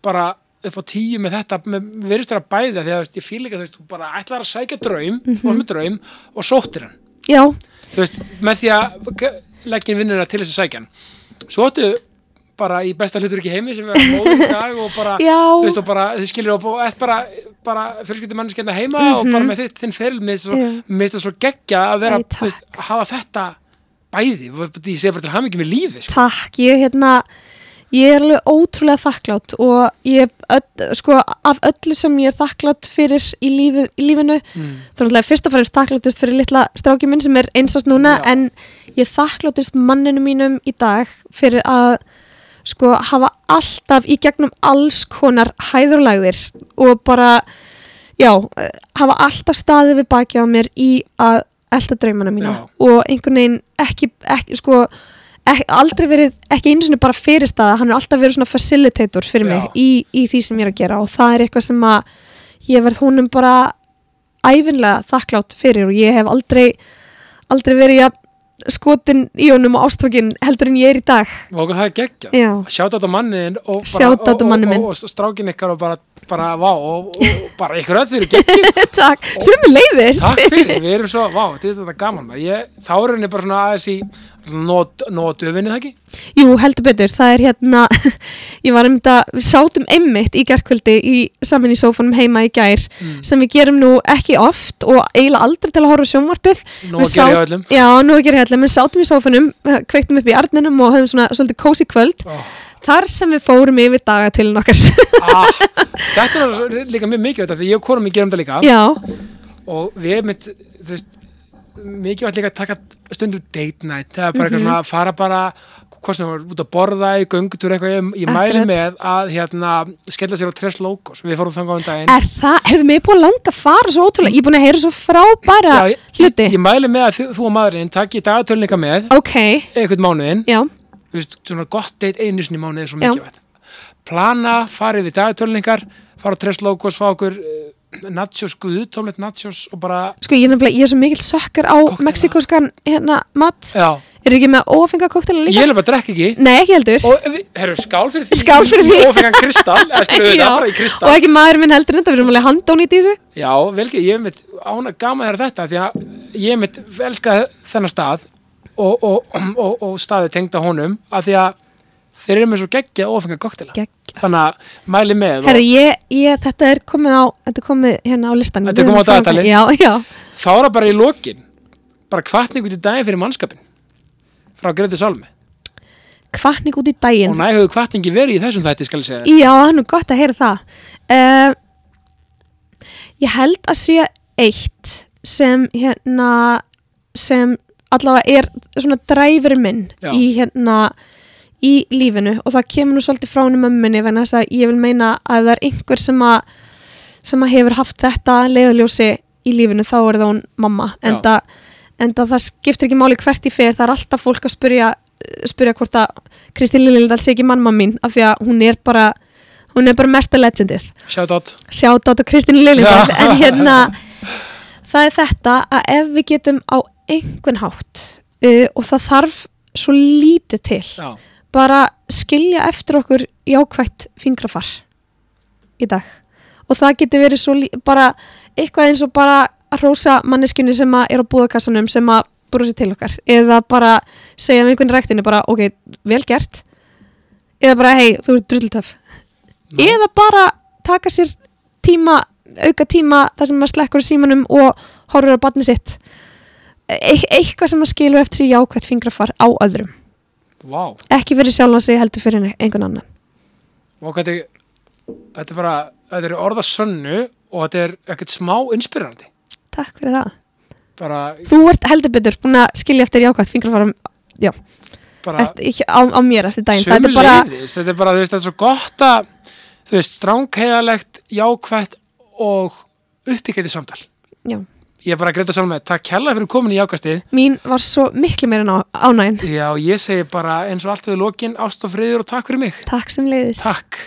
Speaker 1: bara upp á tíu með þetta, með virðist þér að bæða því að veist, ég fíl ekki að þú veist, þú bara ætlar að sækja draum, mm -hmm. með draum og sóttir hann,
Speaker 2: já,
Speaker 1: þú veist, með því að leggja inn vinnuna til þess að sækja hann. Svo áttu bara í besta hlutur ekki heimi sem er móður í dag og bara, þú veist, og bara, þið skilur og, og eftir bara, bara fjölskyldum mannskjönda heima og bara með þitt, þinn feril. Með með þetta svo geggja að vera, þú veist, að hafa þetta bæði, ég segi bara til hamingi með lífi, sko.
Speaker 2: takk, ég hérna ég er alveg ótrúlega þakklátt og ég, öll, sko, af öllu sem ég er þakklátt fyrir í, lífi, í lífinu
Speaker 1: Mm.
Speaker 2: þá er náttúrulega fyrst og fremst þakklátust fyrir litla stráki minn sem er einsast núna
Speaker 1: Já.
Speaker 2: en ég þakklátust manninu mínum í dag fyrir að sko hafa alltaf í gegnum alls konar hæðurlægðir og bara já, eh, hafa alltaf staðið við baki á mér í að elda draumana mína
Speaker 1: Já.
Speaker 2: og einhvern veginn ekki, ekki sko ekki, aldrei verið, ekki einu sinni bara fyrirstaða hann er alltaf verið svona facilitator fyrir mig í, í því sem ég er að gera og það er eitthvað sem að ég verð húnum bara æfinlega þakklátt fyrir og ég hef aldrei aldrei verið skotin í honum og ástfokkin heldur en ég er í dag.
Speaker 1: Og það er geggjað.
Speaker 2: Já,
Speaker 1: sjátt á manniðin og, og- og,
Speaker 2: minn.
Speaker 1: og, og strákin ykkar og bara, bara vá, og, og bara ykkur öll fyrir geggjum (laughs)
Speaker 2: takk, sem leiðis
Speaker 1: takk fyrir, við erum svo, vá, þetta er gaman ég, þá er henni bara svona aðeins í nót, nót öfinni það ekki
Speaker 2: Jú, heldur betur, það er hérna (laughs) ég var einmitt að, við sátum einmitt í gerkvöldi í, saman í sófanum heima í gær
Speaker 1: Mm.
Speaker 2: sem við gerum nú ekki oft og eiginlega aldrei til að horfa sjónvarpið.
Speaker 1: Nú að gera hjá öllum.
Speaker 2: Já, nú að gera hérna, við sátum í sófanum kveiktum upp í arninum og höfum svona svolítið kósi kvöld.
Speaker 1: Oh.
Speaker 2: þar sem við fórum yfir dagatilin okkar. (laughs)
Speaker 1: Ah, þetta er svo- líka mjög mikið þetta, því ég og ég gerum þetta líka.
Speaker 2: Já,
Speaker 1: og við erum mitt, þú veist mikið var líka að taka stundum date night það er bara
Speaker 2: Mhm.
Speaker 1: eitthvað svona að fara bara hvort sem var út að borða í göngutúr eitthvað, ég, ég mæli með að hérna, skella sér á Tres Logos við fórum þangað um daginn.
Speaker 2: Er það, hefur mig búin að langa að fara svo ótrúlega, ég er búin að heyra svo frábæra
Speaker 1: Já, ég, ég,
Speaker 2: hluti.
Speaker 1: ég mæli með að þú, þú og maðurinn takki dagatölninga með.
Speaker 2: Ok,
Speaker 1: einhvern mánuðin, veist, svona gott date einu sinni í mánuði plana, farið við dagatölningar fara á Tres Logos, fá okkur uh, nachos, guðu, tómlegt nachos og bara,
Speaker 2: sko ég er nefnilega, ég er svo mikill sökkar á mexikoskan hérna mat.
Speaker 1: Já.
Speaker 2: Er ekki með ófenga koktela líka?
Speaker 1: ég er bara að drekka ekki.
Speaker 2: Nei, ekki heldur.
Speaker 1: Og við, herru, skál fyrir því.
Speaker 2: Skál fyrir því.
Speaker 1: í ofengan kristall, eða (laughs)
Speaker 2: Já.
Speaker 1: það bara í
Speaker 2: Og
Speaker 1: kristall
Speaker 2: ekki maður minn heldur þetta, við erum alveg handónýtt í þessu.
Speaker 1: Já, vel ekki, ég er mitt ána gaman þér þetta því að ég er mitt elska þennan stað og, og, og, og staði tengda honum að því að þeir eru með svo geggja ofengan koktela
Speaker 2: Gegg.
Speaker 1: þannig að mæli með og
Speaker 2: Herri, ég, ég, þetta er komið á Þetta er komið hérna á listan
Speaker 1: Þetta er komið á
Speaker 2: já
Speaker 1: þá er það bara í lokin bara kvartningu til daginn fyrir mannskapin frá Gretu Salmi.
Speaker 2: Kvartning út í
Speaker 1: og
Speaker 2: daginn
Speaker 1: næ hefur kvartningi verið í þessum þætti skal ég segja.
Speaker 2: Já, það er gott að heyra það. Uh, Ég held að sé eitt sem hérna sem allavega er svona dræfurinn minn
Speaker 1: Já.
Speaker 2: í hérna í lífinu og það kemur nú svolítið frá henni mömminni vegna þess að ég vil meina að ef það er einhver sem að sem að hefur haft þetta leiðaljósi í lífinu þá er það hún mamma. En það, skiptir ekki máli hvert í fyrir það er alltaf fólk að spyrja spyrja hvort að Kristín Lillindal sé ekki mamma mín af því að hún er bara hún er bara mesta legendið.
Speaker 1: Shout out.
Speaker 2: Sjátt á Kristín Lillindal en hérna það er þetta að ef við getum á einhvern hátt uh, og það þarf svo lítið til
Speaker 1: já,
Speaker 2: bara skilja eftir okkur jákvætt fingrafar í dag. Og það getur verið svo bara eitthvað eins og bara að rósa manneskunni sem að er á búðakassanum sem að brosi til okkar. Eða bara segja um einhvern ræktinu bara ok, vel gert. Eða bara hei, þú ert drulltöf eða bara taka sér tíma, auka tíma þar sem maður slekkur símanum og horfur á barni sitt. E eitthvað sem maður skilur eftir sér jákvætt fingrafar á öðrum
Speaker 1: vá.
Speaker 2: Ekki fyrir sjálfan sig heldur fyrir einhvern annan.
Speaker 1: Þetta er, þetta er bara þetta er orða sönnu og þetta er ekkert smá inspirandi
Speaker 2: takk fyrir það.
Speaker 1: Bara,
Speaker 2: þú ert heldur betur búin að skilja eftir jákvætt fingrafar
Speaker 1: bara
Speaker 2: eftir, á, á mér eftir daginn. Þetta er bara,
Speaker 1: sömuleiðis, þetta er bara, veist, þetta er svo gott að þú veist, stránkeiðalegt jákvætt og uppbyggjandi samtal.
Speaker 2: Já,
Speaker 1: ég er bara að greita saman með, takk kella fyrir komin í jákastið
Speaker 2: mín var svo miklu meira ánægin
Speaker 1: já, ég segi bara eins og allt við lokin, ást og friður og takk fyrir mig.
Speaker 2: Takk sem leiðis
Speaker 1: takk